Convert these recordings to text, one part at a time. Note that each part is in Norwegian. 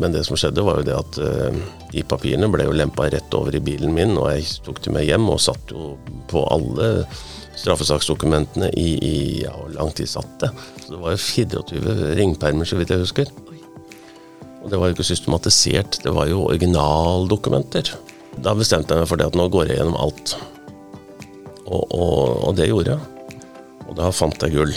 Men det som skjedde, var jo det at uh, de papirene ble jo lempa rett over i bilen min, og jeg tok dem med hjem og satt jo på alle straffesaksdokumentene i, i ja, hvor lang tid satt det? Så det var jo 24 ringpermer, så vidt jeg husker. Og det var jo ikke systematisert, det var jo originaldokumenter. Da bestemte jeg meg for det at nå går jeg gjennom alt. Og, og, og det gjorde jeg. Og da fant jeg gull.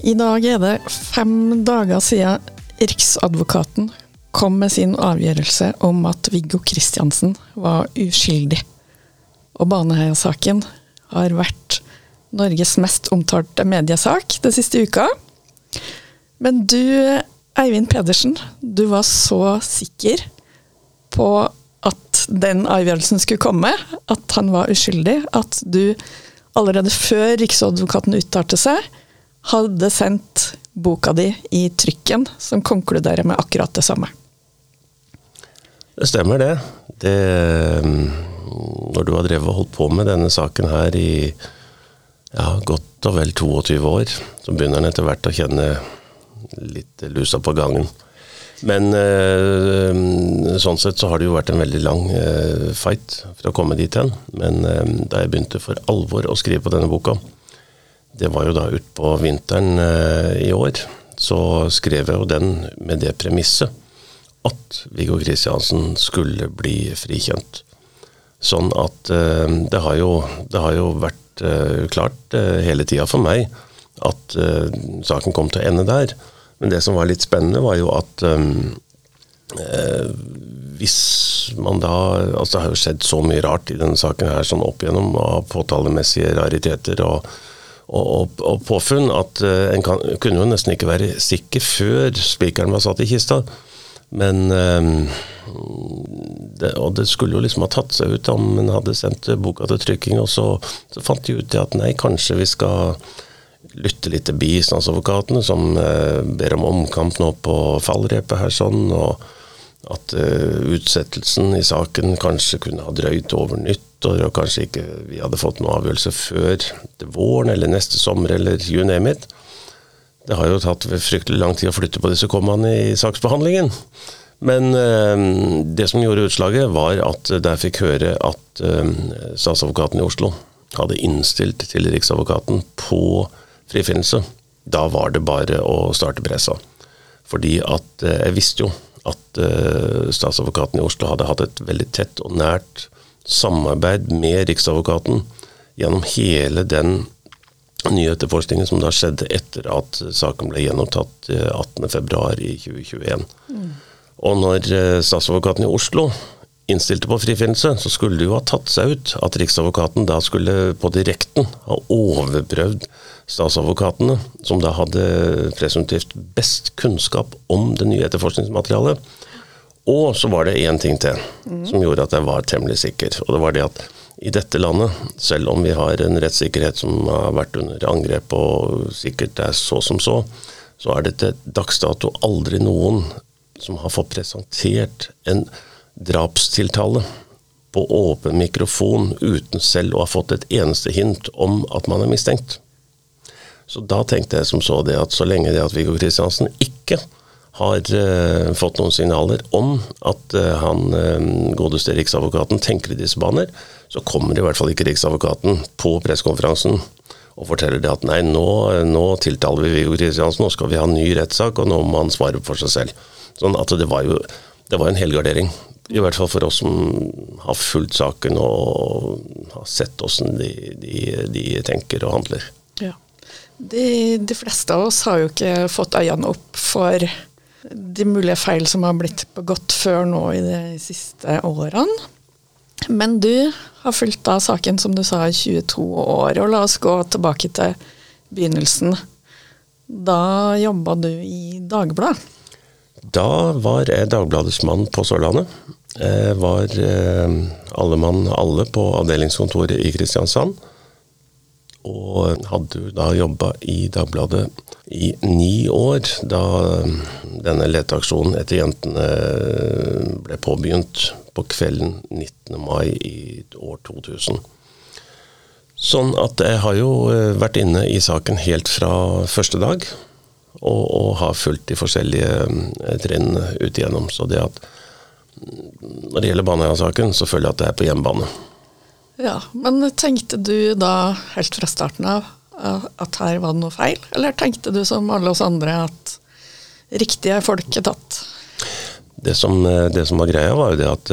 I dag er det fem dager siden Riksadvokaten kom med sin avgjørelse om at Viggo Kristiansen var uskyldig. Og Baneheia-saken har vært Norges mest omtalte mediesak den siste uka. Men du, Eivind Pedersen, du var så sikker på at den avgjørelsen skulle komme, at han var uskyldig, at du allerede før Riksadvokaten uttalte seg, hadde sendt boka di i trykken, som konkluderer med akkurat det samme. Det stemmer, det. det når du har drevet og holdt på med denne saken her i ja, godt og vel 22 år, så begynner en etter hvert å kjenne litt lusa på gangen. Men øh, sånn sett så har det jo vært en veldig lang øh, fight for å komme dit hen. Men da jeg begynte for alvor å skrive på denne boka, det var jo da utpå vinteren eh, i år. Så skrev jeg jo den med det premisset at Viggo Kristiansen skulle bli frikjent. Sånn at eh, det, har jo, det har jo vært eh, klart hele tida for meg at saken kom til å ende der. Men det som var litt spennende, var jo at eh, hvis man da Altså det har jo skjedd så mye rart i denne saken her sånn opp igjennom av påtalemessige rariteter og og, og, påfunn at uh, en kan, kunne jo nesten ikke være sikker før spikeren var satt i kista. Men um, det, Og det skulle jo liksom ha tatt seg ut om en hadde sendt boka til trykking, og så, så fant de ut til at nei, kanskje vi skal lytte litt til bistandsadvokatene, som uh, ber om omkamp nå på fallrepet her sånn. og at utsettelsen i saken kanskje kunne ha drøyd over nyttår, og kanskje ikke vi hadde fått noen avgjørelse før våren eller neste sommer eller you name it. Det har jo tatt fryktelig lang tid å flytte på disse kommaene i saksbehandlingen. Men øh, det som gjorde utslaget, var at der fikk høre at øh, statsadvokaten i Oslo hadde innstilt til Riksadvokaten på frifinnelse. Da var det bare å starte pressa. Fordi at jeg visste jo at statsadvokaten i Oslo hadde hatt et veldig tett og nært samarbeid med Riksadvokaten gjennom hele den nye etterforskningen som da skjedde etter at saken ble gjenopptatt 18.2 i 2021. Mm. Og når uh, statsadvokaten i Oslo innstilte på frifinnelse, så skulle det jo ha tatt seg ut at Riksadvokaten da skulle på direkten ha overprøvd statsadvokatene, som da hadde presumptivt best kunnskap om det nye etterforskningsmaterialet. Og så var det én ting til mm. som gjorde at jeg var temmelig sikker. Og det var det at i dette landet, selv om vi har en rettssikkerhet som har vært under angrep og sikkert er så som så, så er det til dags dato aldri noen som har fått presentert en drapstiltale på åpen mikrofon uten selv å ha fått et eneste hint om at man er mistenkt. Så da tenkte jeg som så det at så lenge det at Viggo Kristiansen ikke har uh, fått noen signaler om at uh, han uh, godeste Riksadvokaten tenker i disse baner, så kommer i hvert fall ikke Riksadvokaten på pressekonferansen og forteller det at nei, nå, nå tiltaler vi Viggo Kristiansen, nå skal vi ha en ny rettssak, og nå må han svare for seg selv. Sånn at det var jo det var en helgardering. I hvert fall for oss som har fulgt saken og har sett åssen de, de, de tenker og handler. De, de, fleste av oss har jo ikke fått øynene opp for de mulige feil som har blitt begått før nå i de siste årene. Men du har fulgt da saken, som du sa, i 22 år. Og la oss gå tilbake til begynnelsen. Da jobba du i Dagbladet. Da var jeg Dagbladets mann på Sørlandet. Jeg var eh, alle mann alle på avdelingskontoret i Kristiansand. Og hadde jo da jobba i Dagbladet i ni år, da denne leteaksjonen etter jentene ble påbegynt på kvelden 19. mai i år 2000. Sånn at jeg har jo eh, vært inne i saken helt fra første dag, og, og har fulgt de forskjellige eh, trinnene ut igjennom. Så det at når det gjelder Baneheia-saken, så føler jeg at det er på hjemmebane. Ja, Men tenkte du da helt fra starten av at her var det noe feil, eller tenkte du som alle oss andre at riktige folk er tatt? Det som, eh, det som, var greia, var jo det at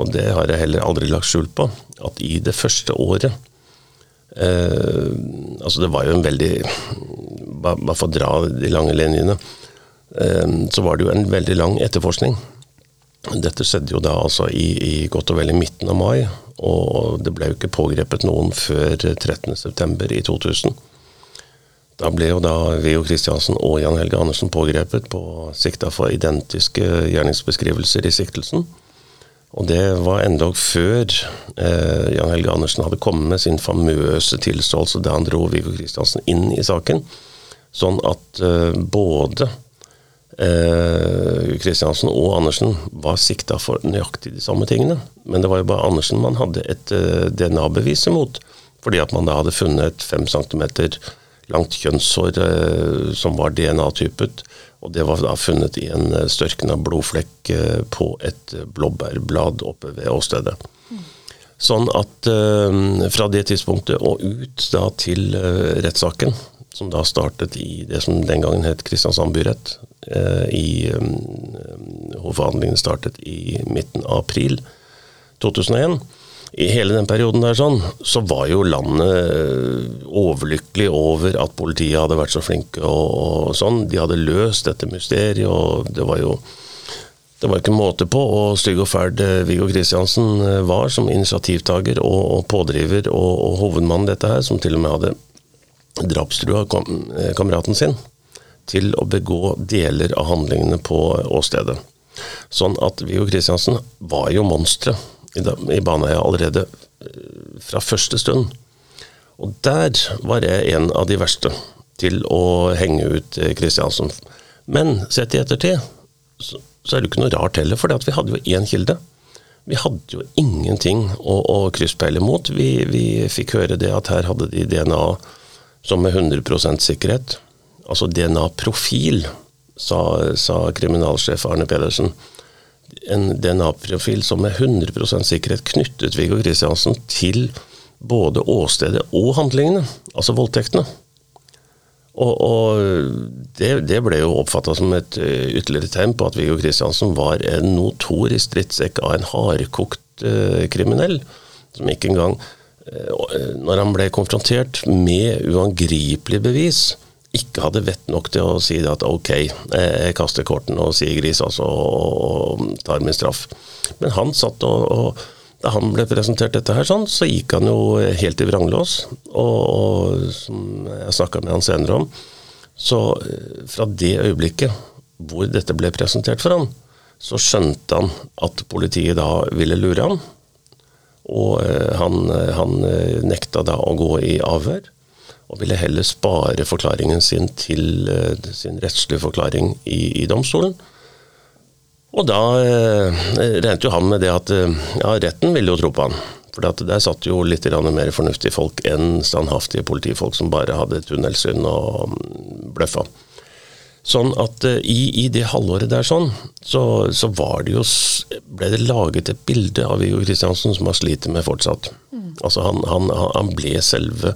Og det har jeg heller aldri lagt skjul på at i det første året eh, Altså, det var jo en veldig Bare for å dra de lange linjene, eh, så var det jo en veldig lang etterforskning. Dette skjedde jo da altså i, i godt og vel i midten av mai, og det ble jo ikke pågrepet noen før 13.9. i 2000. Da ble jo da Viggo Kristiansen og Jan Helge Andersen pågrepet på sikta for identiske gjerningsbeskrivelser i siktelsen. Og det var endog før eh, Jan Helge Andersen hadde kommet med sin famøse tilståelse da han dro Viggo Kristiansen inn i saken. Sånn at eh, både eh, Kristiansen og Andersen var sikta for nøyaktig de samme tingene. Men det var jo bare Andersen man hadde et eh, DNA-bevis imot. Fordi at man da hadde funnet et fem centimeter langt kjønnshår eh, som var DNA-typet. Og det var da funnet i en eh, størkna blodflekk eh, på et blåbærblad oppe ved åstedet. Mm. Sånn at fra det tidspunktet og ut da til rettssaken, som da startet i det som den gangen het Kristiansand byrett, i Hovedforhandlingene startet i midten av april 2001 i hele den perioden der sånn, så var jo landet eh, overlykkelig over at politiet hadde vært så flinke og, og sånn. De hadde løst dette mysteriet, og det var jo det var ikke måte på Og stygg og fæl Viggo Kristiansen eh, var som initiativtaker og, og pådriver og, og hovedmann dette her, som til og med hadde drapstrua kam, eh, kameraten sin til å begå deler av handlingene på åstedet. Sånn at Viggo Kristiansen var jo monsteret i Baneheia allerede eh, fra første stund. Og der var jeg en av de verste til å henge ut Kristiansen. Eh, Men sett i ettertid så, så er det ikke noe rart heller, for vi hadde jo én kilde. Vi hadde jo ingenting å, å krysspeile mot. Vi, vi, fikk høre det at her hadde de DNA som med 100% sikkerhet. Altså DNA-profil, sa, sa kriminalsjef Arne Pedersen en DNA-profil som med 100% sikkerhet knyttet Viggo Kristiansen til både åstedet og handlingene, altså voldtektene. Og, og det, det, ble jo oppfatta som et eh, ytterligere tegn på at Viggo Kristiansen var en notorisk drittsekk av en hardkokt uh, kriminell, som ikke engang Når han ble konfrontert med uangripelige bevis, ikke hadde vett nok til å si at ok, jeg kaster korten og sier gris altså, og, tar min straff. Men han satt og, og, da han ble presentert dette her sånn, så gikk han jo helt i vranglås. Og, og som jeg snakka med han senere om, så eh, fra det øyeblikket hvor dette ble presentert for han, så skjønte han at politiet da ville lure han. Og eh, han, han nekta da å gå i avhør og ville heller spare forklaringen sin til sin rettslige forklaring i, i, domstolen. Og da uh, regnet jo han med det at ja, retten ville jo tro på han. For der satt jo litt mer fornuftige folk enn standhaftige politifolk som bare hadde tunnelsyn og um, bløffa. Sånn at uh, i, i, det halvåret der sånn, så, så det jo, ble det laget et bilde av Viggo Kristiansen som han sliter med fortsatt. Mm. Altså han, han, han ble selve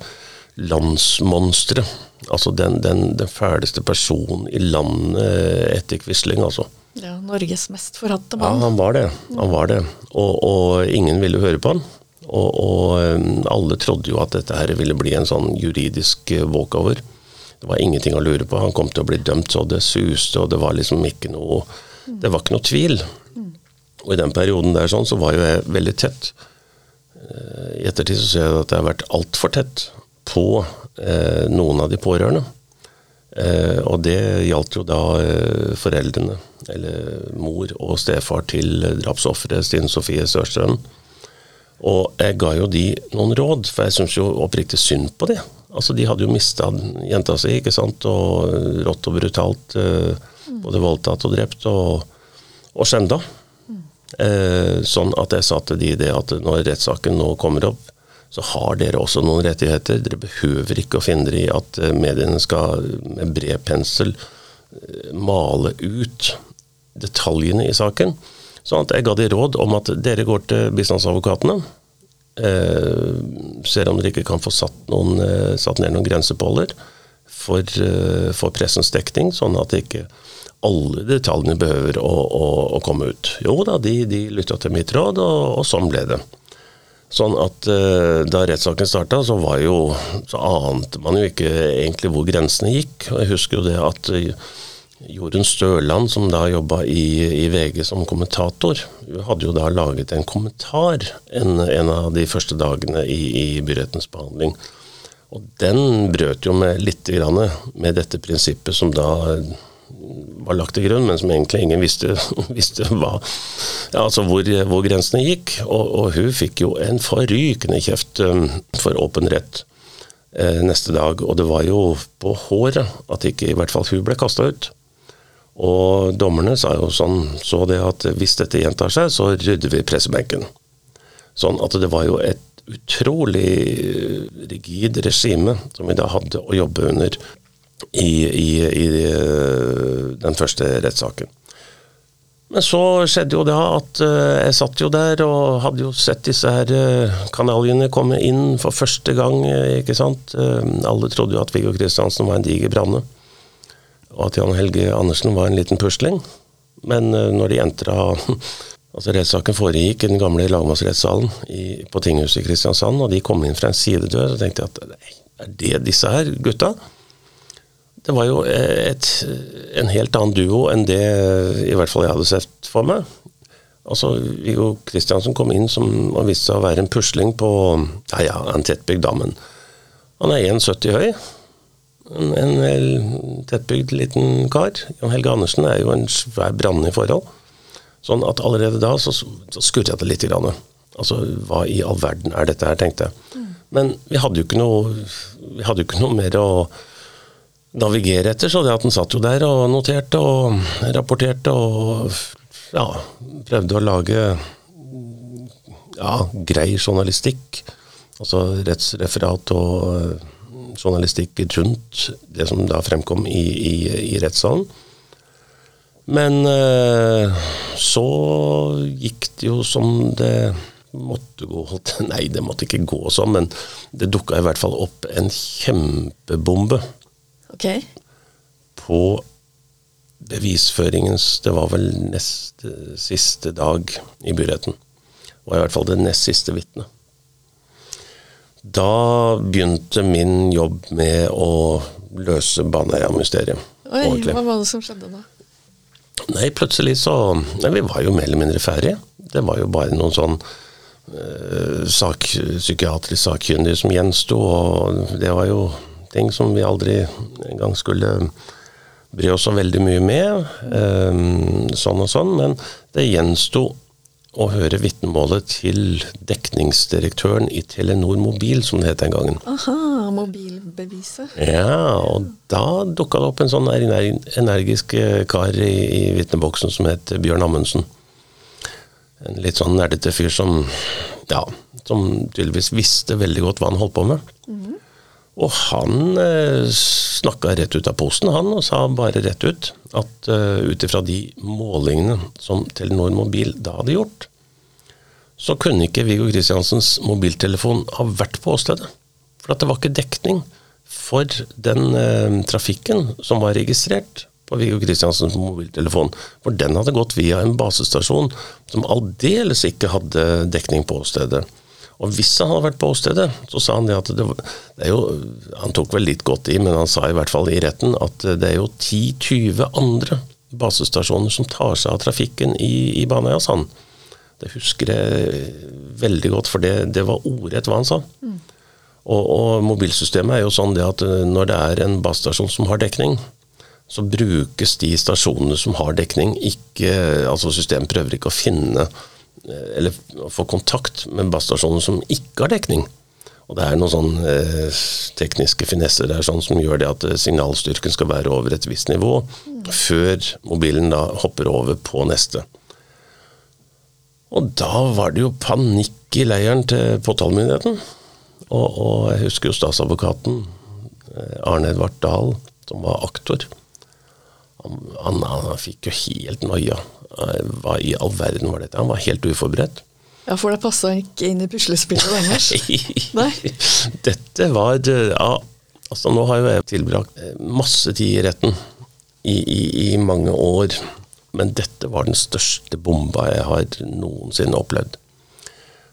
landsmonsteret. Altså den, den, den, fæleste personen i landet etter Quisling, altså. Ja, Norges mest forhatte mann. Ja, han var det. Han var det. Og, og ingen ville høre på han. Og, og, um, alle trodde jo at dette her ville bli en sånn juridisk walkover. Det var ingenting å lure på. Han kom til å bli dømt så det suste, og det var liksom ikke noe Det var ikke noe tvil. Og i den perioden der sånn, så var jo jeg veldig tett. Uh, I ettertid så ser jeg at jeg har vært altfor tett på eh, noen av de pårørende. Eh, og det gjaldt jo da eh, foreldrene, eller mor og stefar til drapsofferet Stine Sofie Sørstrøm. Og jeg ga jo de noen råd, for jeg syns jo oppriktig synd på de. Altså, De hadde jo mista jenta si, ikke sant, og rått og brutalt eh, både voldtatt og drept og, og skjenda. Eh, sånn at jeg sa til de det at når rettssaken nå kommer opp, så har dere også noen rettigheter. Dere behøver ikke å finne dere i at eh, mediene skal med bred pensel eh, male ut detaljene i saken. Sånn at jeg ga de råd om at dere går til bistandsadvokatene. Eh, ser om dere ikke kan få satt, noen, eh, satt ned noen grensepåler for, eh, for, pressens dekning, sånn at ikke alle detaljene behøver å, å, å komme ut. Jo da, de, de lytta til mitt råd, og, og sånn ble det. Sånn at Da rettssaken starta, så, så ante man jo ikke egentlig hvor grensene gikk. og Jeg husker jo det at Jorunn Støland, som da jobba i, i, VG som kommentator, hadde jo da laget en kommentar en, en av de første dagene i, i byrettens behandling. Og den brøt jo med litt grann med dette prinsippet som da var lagt til grunn, men som egentlig ingen visste, visste hva, ja, altså hvor, hvor, grensene gikk. Og, og, hun fikk jo en forrykende kjeft um, for åpen rett eh, neste dag. Og det var jo på håret at ikke i hvert fall hun ble kasta ut. Og dommerne sa jo sånn, så det at hvis dette gjentar seg, så rydder vi pressebenken. Sånn at det var jo et utrolig rigid regime som vi da hadde å jobbe under i, i, i eh, den første rettssaken. Men så skjedde jo det at uh, jeg satt jo der og hadde jo sett disse her kanaljene komme inn for første gang. Ikke sant? alle trodde jo at Viggo Kristiansen var en diger branne, og at Jan Helge Andersen var en liten pusling. Men når de entra Altså Rettssaken foregikk i den gamle lagmannsrettssalen på tinghuset i Kristiansand, og de kom inn fra en sidedør, så tenkte jeg at er det disse her gutta? det var jo et, en helt annen duo enn det i hvert fall jeg hadde sett for meg. Altså, Viggo Kristiansen kom inn som han viste seg å være en pusling på ja, ja, en tettbygd dame. Han er 1,70 høy. En, en tettbygd liten kar. Jan Helge Andersen er jo en svær brann i forhold. Sånn at allerede da så, så skurret det litt. Grann. Altså, hva i all verden er dette her, tenkte jeg. Mm. Men vi hadde jo ikke noe, vi hadde jo ikke noe mer å navigere etter. Så det at han satt jo der og noterte og rapporterte og ja, prøvde å lage ja, grei journalistikk. Altså rettsreferat og journalistikk rundt det som da fremkom i, i, i rettssalen. Men eh, så gikk det jo som det måtte gå Nei, det måtte ikke gå sånn, men det dukka i hvert fall opp en kjempebombe Okay. På bevisføringens Det var vel neste siste dag i byretten. Var i hvert fall det nest siste vitnet. Da begynte min jobb med å løse Baneheia-mysteriet. Oi, Hva var det som skjedde da? Nei, plutselig så nei, Vi var jo mer eller mindre ferdige. Det var jo bare noen sånn øh, sak, psykiatrisk sakkyndige som gjensto, og det var jo ting som vi aldri engang skulle bry oss så veldig mye med. Øh, sånn og sånn. Men det gjensto å høre vitnemålet til dekningsdirektøren i Telenor Mobil, som det het den gangen. Aha, mobilbeviset. Ja, og da dukka det opp en sånn energisk kar i, i vitneboksen som het Bjørn Amundsen. En litt sånn nerdete fyr som ja, som tydeligvis visste veldig godt hva han holdt på med. Mm. Og han eh, snakka rett ut av posten, han, og sa bare rett ut at uh, ut ifra de målingene som Telenor Mobil da hadde gjort, så kunne ikke Viggo Kristiansens mobiltelefon ha vært på åstedet. For det var ikke dekning for den eh, trafikken som var registrert på Viggo Kristiansens mobiltelefon. For den hadde gått via en basestasjon som aldeles ikke hadde dekning på åstedet. Og hvis han hadde vært på åstedet, så sa han det at det, det, er jo Han tok vel litt godt i, men han sa i hvert fall i retten at det er jo 10-20 andre basestasjoner som tar seg av trafikken i, i Baneheia, sa han. Det husker jeg veldig godt, for det, det var ordrett hva han sa. Mm. Og, og mobilsystemet er jo sånn det at eh, når det er en basestasjon som har dekning, så brukes de stasjonene som har dekning, ikke Altså systemet prøver ikke å finne eller få kontakt med basestasjoner som ikke har dekning. Og det er noen sånne eh, tekniske finesser der sånn som gjør det at eh, signalstyrken skal være over et visst nivå før mobilen da hopper over på neste. Og da var det jo panikk i leiren til påtalemyndigheten. Og, og jeg husker jo statsadvokaten eh, Arne Edvard Dahl, som var aktor. Han, han, han fikk jo helt noia. Eh, Hva i all verden var dette? Han var helt uforberedt. Ja, for det passa ikke inn i puslespillet deres. Nei. Dette var ja, altså Nå har jo jeg tilbrakt eh, masse tid i retten i, i, i mange år. Men dette var den største bomba jeg har noensinne opplevd.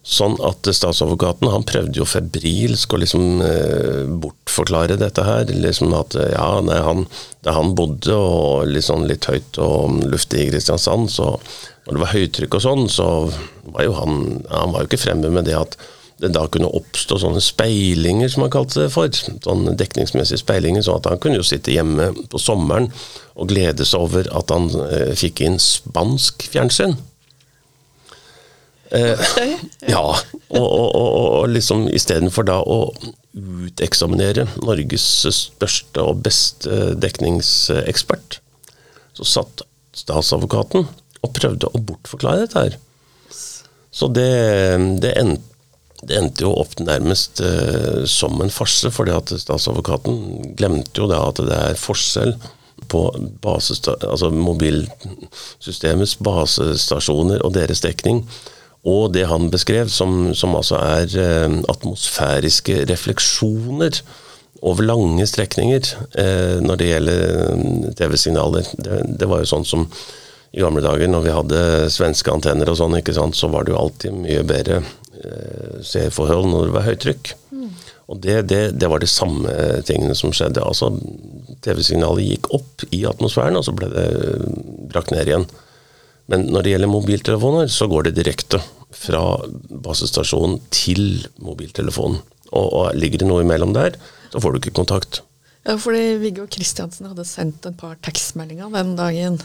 Sånn at statsadvokaten han prøvde jo febrilsk å liksom eh, bortforklare dette her. liksom at ja, nei, han, Da han bodde og liksom litt høyt og luftig i Kristiansand, så når det var høytrykk og sånn, så var jo han Han var jo ikke fremme med det at det da kunne oppstå sånne speilinger, som han kalte det for. Sånne dekningsmessige speilinger. sånn at han kunne jo sitte hjemme på sommeren og glede seg over at han eh, fikk inn spansk fjernsyn. Eh, ja, og, og, og, og liksom istedenfor da å uteksaminere Norges største og beste dekningsekspert, så satt statsadvokaten og prøvde å bortforklare dette her. Så det, det, endte, det endte jo opp nærmest eh, som en farse, fordi at statsadvokaten glemte jo da at det er forskjell på altså mobilsystemets basestasjoner og deres dekning, og det han beskrev som, som altså er eh, atmosfæriske refleksjoner over lange strekninger eh, når det gjelder TV-signaler. Det, det var jo sånn som i gamle dager, når vi hadde svenske antenner og sånn, ikke sant, så var det jo alltid mye bedre eh, seerforhold når det var høytrykk. Mm. Og det, det, det, var de samme tingene som skjedde. Altså, TV-signalet gikk opp i atmosfæren, og så ble det brakt ned igjen. Men når det gjelder mobiltelefoner, så går det direkte fra basestasjonen til mobiltelefonen. Og, og ligger det noe imellom der, så får du ikke kontakt. Ja, fordi Viggo Kristiansen hadde sendt et par tekstmeldinger den dagen.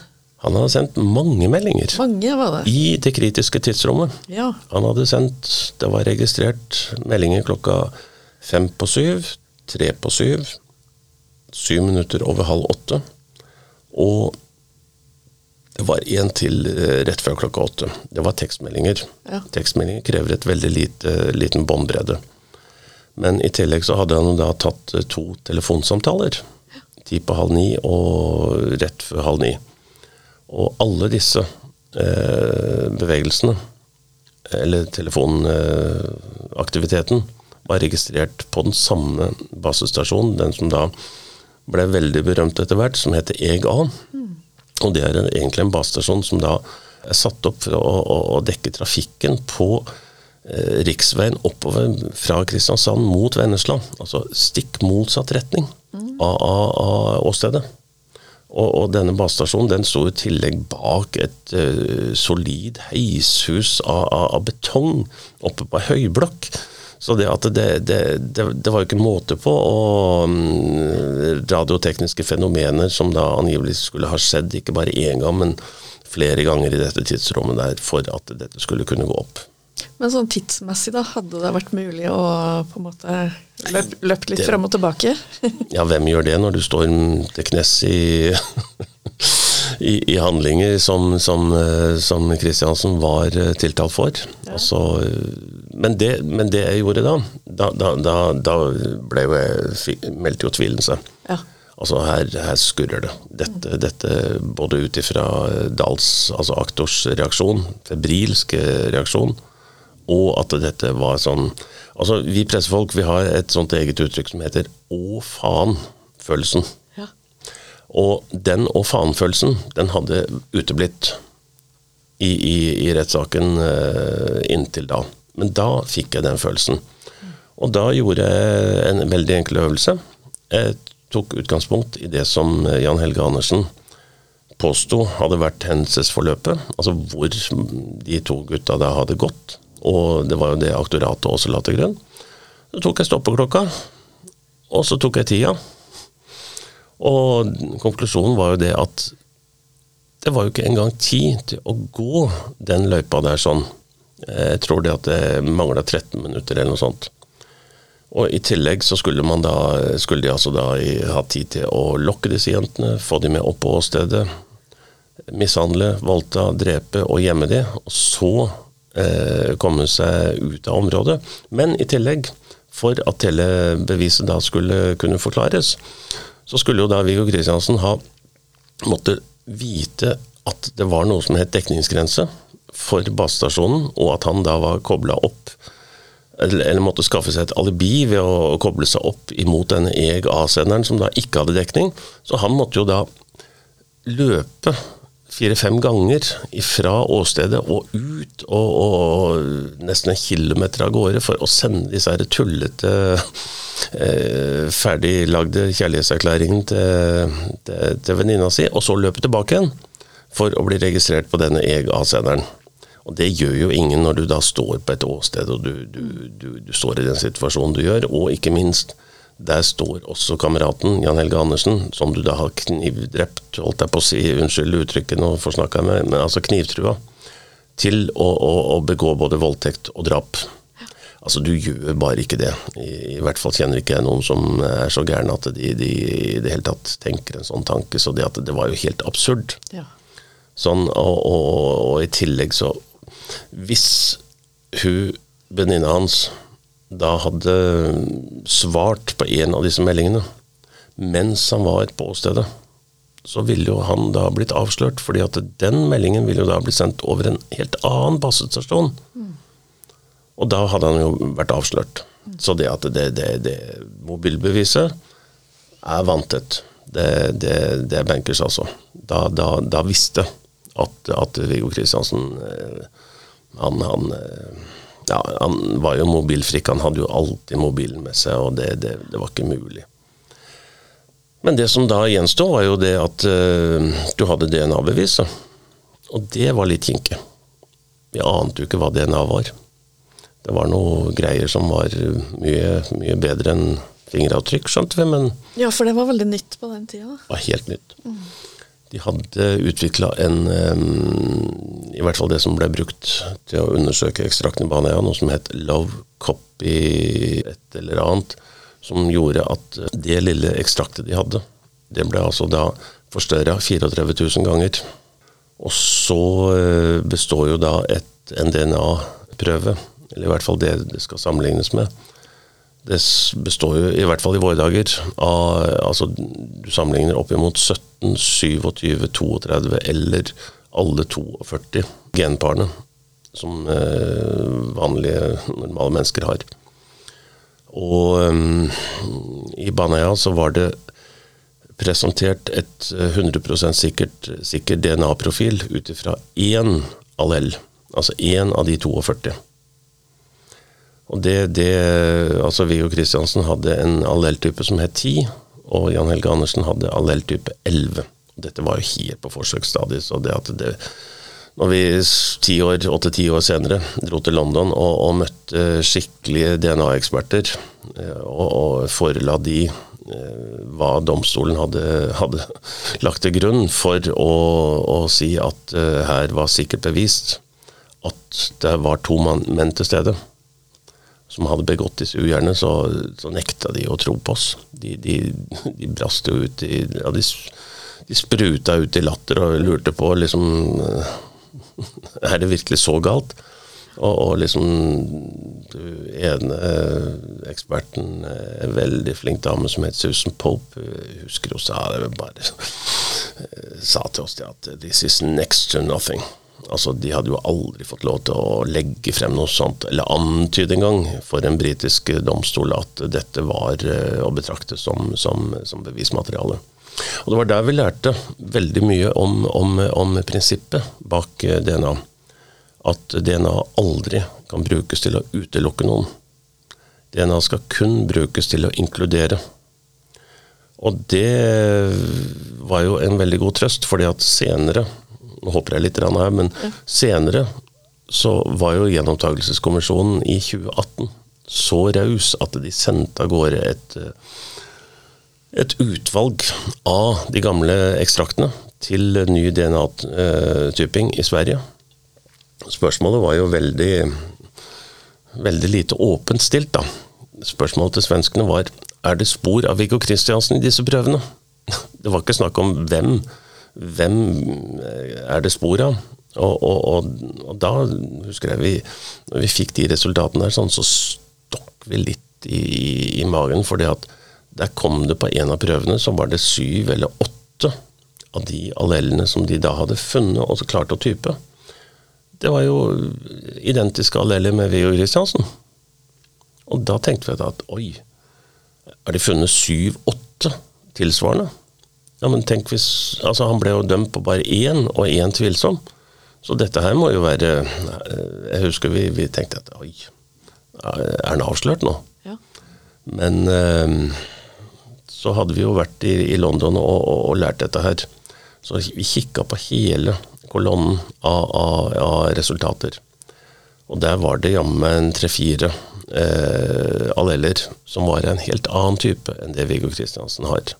Han hadde sendt mange meldinger mange var det. i det kritiske tidsrommet. Ja. Han hadde sendt Det var registrert meldinger klokka fem på syv, tre på syv, syv minutter over halv åtte. Og det var en til eh, rett før klokka åtte. Det var tekstmeldinger. Ja. Tekstmeldinger krever et veldig lite, liten båndbredde. Men i tillegg så hadde han da tatt eh, to telefonsamtaler. Ti på halv ni og rett før halv ni. Og alle disse eh, bevegelsene, eller telefonaktiviteten, var registrert på den samme basestasjonen, den som da ble veldig berømt etter hvert, som heter EGA. Mm. Og det er egentlig en basestasjon som da er satt opp for å, å, å dekke trafikken på eh, riksveien oppover fra Kristiansand mot Vennesla. Altså stikk motsatt retning mm. av, av, av åstedet. Og, og, denne basestasjonen den sto i tillegg bak et uh, solid heishus av, av, av, betong oppe på ei høyblokk. Så det at det, det, det, det, var jo ikke måte på og um, radiotekniske fenomener som da angivelig skulle ha skjedd, ikke bare én gang, men flere ganger i dette tidsrommet der, for at dette skulle kunne gå opp. Men sånn tidsmessig, da, hadde det vært mulig å på en måte løp, løpt litt det, frem og tilbake? ja, hvem gjør det når du står til knes i, i, i handlinger som, som, som Kristiansen var tiltalt for? Ja. Altså, men, det, men, det, jeg gjorde da, da, da, da, da ble jo jeg, meldte jo tvilen seg. Ja. Altså her, her, skurrer det. Dette, mm. dette både ut ifra Dahls, altså aktors reaksjon, febrilske reaksjon, og at dette var sånn Altså, vi pressefolk vi har et sånt eget uttrykk som heter 'å faen'-følelsen. Og den og faen'-følelsen, den hadde uteblitt i, i, i rettssaken uh, inntil da. Men da fikk jeg den følelsen. Og da gjorde jeg en veldig enkel øvelse. Jeg tok utgangspunkt i det som Jan Helge Andersen påsto hadde vært hendelsesforløpet. Altså hvor de to gutta da hadde gått og det var jo det aktoratet også la til grunn. Så tok jeg stoppeklokka, og så tok jeg tida. Og konklusjonen var jo det at det var jo ikke engang tid til å gå den løypa der sånn. Jeg tror det at det mangla 13 minutter eller noe sånt. Og i tillegg så skulle, da, skulle de altså da ha tid til å lokke disse jentene, få de med opp på åstedet, mishandle, voldta, drepe og gjemme de, og så eh, komme seg ut av området. Men i tillegg, for at hele beviset da skulle kunne forklares, så skulle jo da Viggo Kristiansen ha måtte vite at det var noe som het dekningsgrense for basestasjonen, og at han da var kobla opp eller, måtte skaffe seg et alibi ved å koble seg opp imot denne EG A-senderen, som da ikke hadde dekning. Så han måtte jo da løpe fire-fem ganger fra åstedet og ut og, og, nesten en kilometer av gårde for å sende disse her tullete eh, ferdiglagde kjærlighetserklæringene til, til, til venninna si, og så løpe tilbake igjen for å bli registrert på denne EG A-senderen. Og det gjør jo ingen når du da står på et åsted og du, du, du, du står i den situasjonen du gjør, og ikke minst der står også kameraten Jan Helge Andersen, som du da har knivdrept, holdt jeg på å si, unnskyld uttrykket nå forsnakka jeg med, men altså knivtrua, til å, å, å, begå både voldtekt og drap. Altså, du gjør bare ikke det. I, I, hvert fall kjenner ikke jeg noen som er så gærne at de, de, i det hele tatt tenker en sånn tanke. Så det, at det var jo helt absurd. Ja. Sånn, og, og, og i tillegg så Hvis hun venninna hans da hadde svart på en av disse meldingene mens han var på åstedet, så ville jo han da blitt avslørt, fordi at den meldingen ville jo da blitt sendt over en helt annen passestasjon. Mm. Og da hadde han jo vært avslørt. Mm. Så det at det, det, det mobilbeviset er vanntett. Det, det, det, er bankers, altså. Da, da, da visste at, at Viggo Kristiansen eh, han, han eh, ja, han var jo mobilfrik, han hadde jo alltid mobilen med seg, og det, det, det var ikke mulig. Men det som da gjenstod, var jo det at uh, du hadde DNA-beviset. Og det var litt kinkig. Vi ante jo ikke hva DNA var. Det var noe greier som var mye, mye bedre enn fingeravtrykk, skjønte vi, men Ja, for det var veldig nytt på den tida? Det var helt nytt. Mm. De hadde utvikla en I hvert fall det som ble brukt til å undersøke ekstrakten i Baneheia, noe som het Love Copy et eller annet, som gjorde at det lille ekstraktet de hadde, det ble altså da forstørra 34 000 ganger. Og så eh, består jo da et, en DNA-prøve, eller i hvert fall det det skal sammenlignes med, det består jo, i hvert fall i våre dager, av altså, Du sammenligner oppimot 17, 27, 32 eller alle 42 genparene som eh, vanlige, normale mennesker har. Og um, i Baneheia så var det presentert et 100 eh, sikkert, sikker DNA-profil ut ifra én allell, altså én av de 42. Og det, det altså Viggo Kristiansen hadde en alleltype som het 10, og Jan Helge Andersen hadde alleltype 11. Dette var jo helt på forsøksstadiet, så det at det når vi åtte-ti år, år senere dro til London og, og møtte skikkelige DNA-eksperter, eh, og, og forela de eh, hva domstolen hadde, hadde, lagt til grunn for å, å si at uh, her var sikkert bevist at det var to menn til stede som hadde begått disse ugjernene, så, så, nekta de å tro på oss. De, de, de brast jo ut i ja, de, de, spruta ut i latter og lurte på liksom eh, Er det virkelig så galt? Og, og liksom Du ene eh, eksperten, eh, en veldig flink dame som het Susan Pope, husker hun sa det bare sa til oss at 'this is next to nothing'. Altså, De hadde jo aldri fått lov til å legge frem noe sånt, eller antyde engang for en britisk domstol at dette var uh, å betrakte som, som, som, bevismateriale. Og Det var der vi lærte veldig mye om, om, om prinsippet bak uh, DNA. At DNA aldri kan brukes til å utelukke noen. DNA skal kun brukes til å inkludere. Og det var jo en veldig god trøst, fordi at senere nå håper jeg litt her, men senere så var jo Gjenopptakelseskommisjonen i 2018 så raus at de sendte av gårde et, et utvalg av de gamle ekstraktene til ny DNA-typing i Sverige. Spørsmålet var jo veldig, veldig lite åpent stilt, da. Spørsmålet til svenskene var er det spor av Viggo Kristiansen i disse prøvene. Det var ikke snakk om hvem. Hvem er det spor av? Og, og, og, og da husker jeg vi, når vi fikk de resultatene der, sånn, så stokk vi litt i, i, i magen. For der kom det på en av prøvene, så var det syv eller åtte av de allellene som de da hadde funnet og klart å type. Det var jo identiske alleller med Veo Kristiansen. Og da tenkte vi at oi, har de funnet syv-åtte tilsvarende? Ja, men tenk hvis Altså, han ble jo dømt på bare én, og én tvilsom. Så dette her må jo være Jeg husker vi, vi tenkte at oi, er han avslørt nå? Ja. Men eh, så hadde vi jo vært i, i London og, og, og, lært dette her. Så vi kikka på hele kolonnen av, av, av, resultater. Og der var det jammen tre-fire eh, alleller som var en helt annen type enn det Viggo Kristiansen har.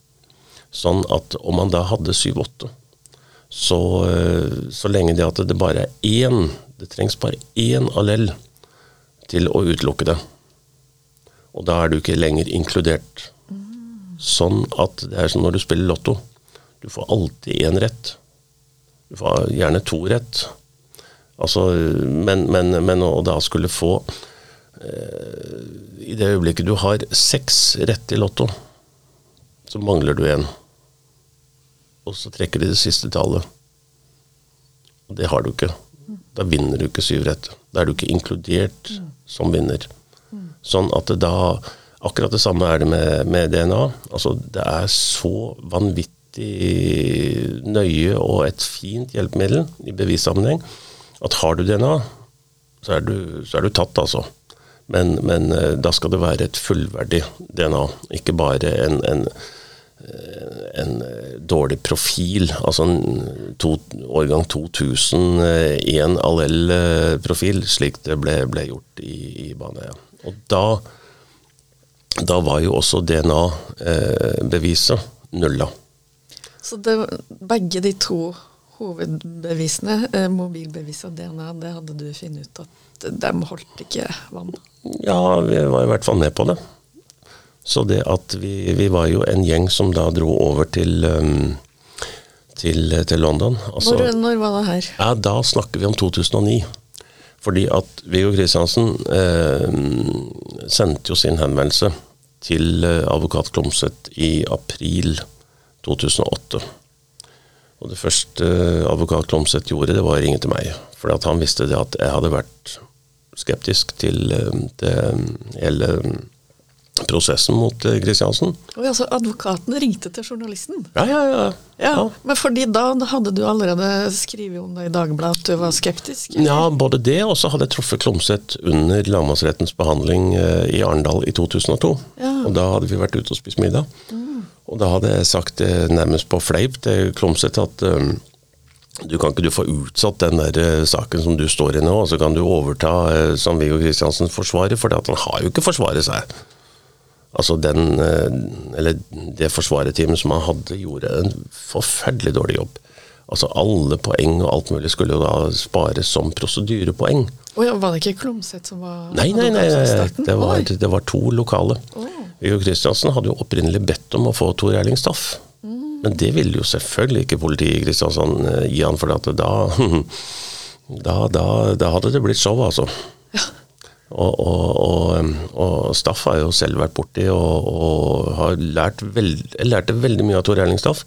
Sånn at om man da hadde syv-åtte, så, eh, så, lenge det at det bare er én Det trengs bare én allell til å utelukke det. Og da er du ikke lenger inkludert. Sånn at det er som når du spiller lotto. Du får alltid én rett. Du får gjerne to rett. Altså, men, men, men å da skulle få eh, I det øyeblikket du har seks rett i Lotto, så mangler du en. og så trekker de det siste tallet. Og det har du ikke. Da vinner du ikke syv rett. Da er du ikke inkludert som vinner. Sånn at det da Akkurat det samme er det med, med DNA. Altså, det er så vanvittig nøye og et fint hjelpemiddel i bevissammenheng at har du DNA, så er du, så er du tatt, altså. Men, men, eh, da skal det være et fullverdig DNA, ikke bare en, en en eh, dårlig profil, altså en to, årgang 2000, i en allel-profil, slik det ble, ble gjort i, i Baneheia. Og da, da, var jo også DNA-beviset eh, nulla. Så det, begge de to hovedbevisene, eh, mobilbevis og DNA, det hadde du funnet ut at de holdt ikke vann? Ja, vi var i hvert fall med på det. Så det at vi, vi, var jo en gjeng som da dro over til, um, til, til London. Altså, når, når, var det her? Ja, Da snakker vi om 2009. Fordi at Viggo Kristiansen eh, sendte jo sin henvendelse til eh, advokat Klomsæt i april 2008. Og det første eh, advokat Klomsæt gjorde, det var å ringe til meg. For han visste det at jeg hadde vært skeptisk til eh, det hele prosessen mot Kristiansen. Eh, oh, altså, advokaten ringte til journalisten? Ja, ja, ja, ja. ja. Men fordi da hadde du allerede skrevet om det i Dagbladet at du var skeptisk? Eller? Ja, både det, og så hadde jeg truffet Klomsæt under lagmannsrettens behandling eh, i Arendal i 2002. Ja. Og da hadde vi vært ute og spist middag. Mm. Og da hadde jeg sagt nærmest på fleip til Klomsæt at um, du kan ikke du få utsatt den der saken som du står i nå, og så kan du overta uh, som Viggo Kristiansen forsvarer, for han har jo ikke forsvaret seg. Altså den, eh, eller det forsvarerteamet som han hadde, gjorde en forferdelig dårlig jobb. Altså Alle poeng og alt mulig skulle jo da spares som prosedyrepoeng. Oh ja, var det ikke Klomsæt som var Nei, nei, nei, nei det, var, det, var, to lokale. Oh. Viggo Kristiansen hadde jo opprinnelig bedt om å få Tor Erling Staff. Mm. Men det ville jo selvfølgelig ikke politiet i Kristiansand eh, gi han, for da, da, da, da hadde det blitt show, altså. Ja. Og, og, og, og, Staff har jo selv vært borti og, og har lært veld, lærte veldig mye av Tor Erling Staff.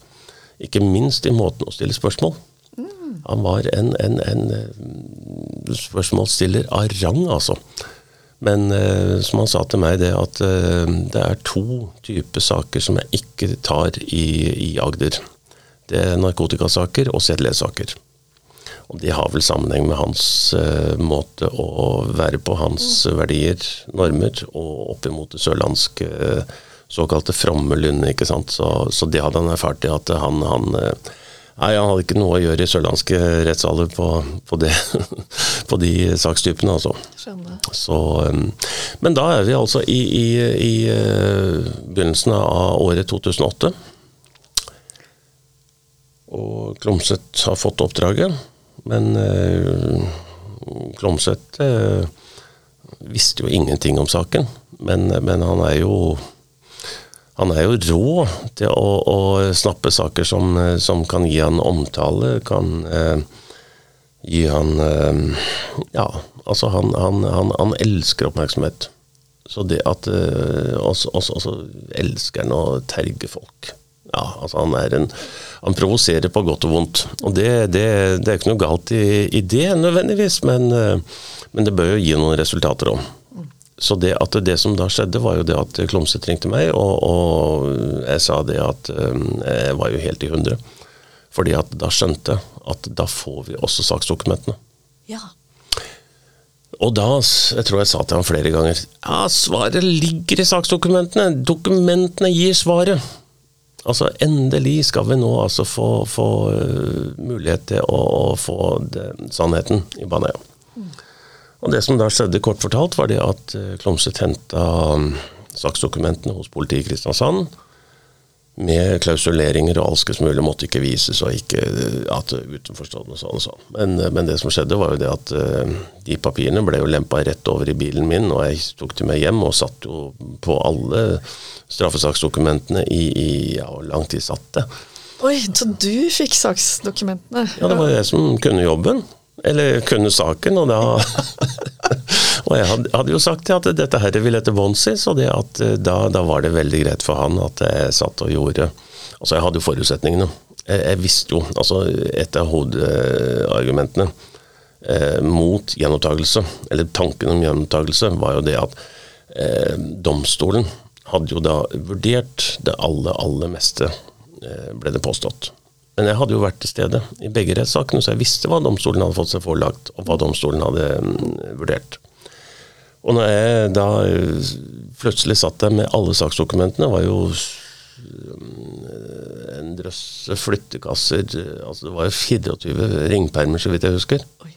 Ikke minst i måten å stille spørsmål. Mm. Han var en, en, en, eh, spørsmålsstiller av rang, altså. Men eh, som han sa til meg, det at eh, det er to typer saker som jeg ikke tar i, i Agder. Det er narkotikasaker og sedelighetssaker. Og de har vel sammenheng med hans uh, måte å være på, hans mm. verdier, normer, og opp imot det sørlandske uh, såkalte fromme lunde. ikke sant? Så, så, det hadde han erfart i at han, han, uh, Nei, han hadde ikke noe å gjøre i sørlandske rettssaler på, på, det, på de sakstypene, altså. Skjønner. Så, men da er vi altså i, i, i begynnelsen av året 2008. Og Klomsæt har fått oppdraget, men uh, Klomsæt uh, visste jo ingenting om saken. Men, men han er jo han er jo rå til å, å snappe saker som, som, kan gi han omtale, kan eh, gi han Ja, altså han, han, han, han, elsker oppmerksomhet. Så det at eh, også, også, også, elsker han å terge folk. Ja, altså han er en Han provoserer på godt og vondt. Og det, det, det er ikke noe galt i, i det nødvendigvis, men, eh, men det bør jo gi noen resultater òg. Så det, at det som da skjedde, var jo det at Klomsæt ringte meg, og, og, jeg sa det at um, jeg var jo helt i hundre. Fordi at da skjønte jeg at da får vi også saksdokumentene. Ja. Og da, jeg tror jeg sa til ham flere ganger, ja, svaret ligger i saksdokumentene. Dokumentene gir svaret. Altså endelig skal vi nå altså få, få uh, mulighet til å, å få det, sannheten i Baneheia. Mm. Og Det som da skjedde, kort fortalt, var det at eh, Klomsæt henta um, saksdokumentene hos politiet i Kristiansand. Med klausuleringer og alskes mulig måtte ikke vises, og ikke eh, at utenforstående og sånn. og sånn. Men, eh, men, det som skjedde, var jo det at uh, de papirene ble jo lempa rett over i bilen min, og jeg tok dem med hjem og satt jo på alle straffesaksdokumentene i, i ja, hvor lang tid satt det. Oi, så du fikk saksdokumentene? Ja, det var jeg som kunne jobben. Eller kunne saken, og da Og jeg hadde, jo sagt at dette her vil etter bunns i, det at eh, da, da, var det veldig greit for han at jeg satt og gjorde Altså, jeg hadde jo forutsetningene. Jeg, jeg visste jo Altså, et av hovedargumentene eh, mot gjenopptakelse, eller tanken om gjenopptakelse, var jo det at eh, domstolen hadde jo da vurdert det aller, aller meste, eh, ble det påstått. Men jeg hadde jo vært til stede i begge rettssakene, så jeg visste hva domstolen hadde fått seg forelagt, og hva domstolen hadde mm, vurdert. Og når jeg da eh, plutselig satt der med alle saksdokumentene, var jo mm, en drøss flyttekasser altså Det var jo 24 ringpermer, så vidt jeg husker. Oi.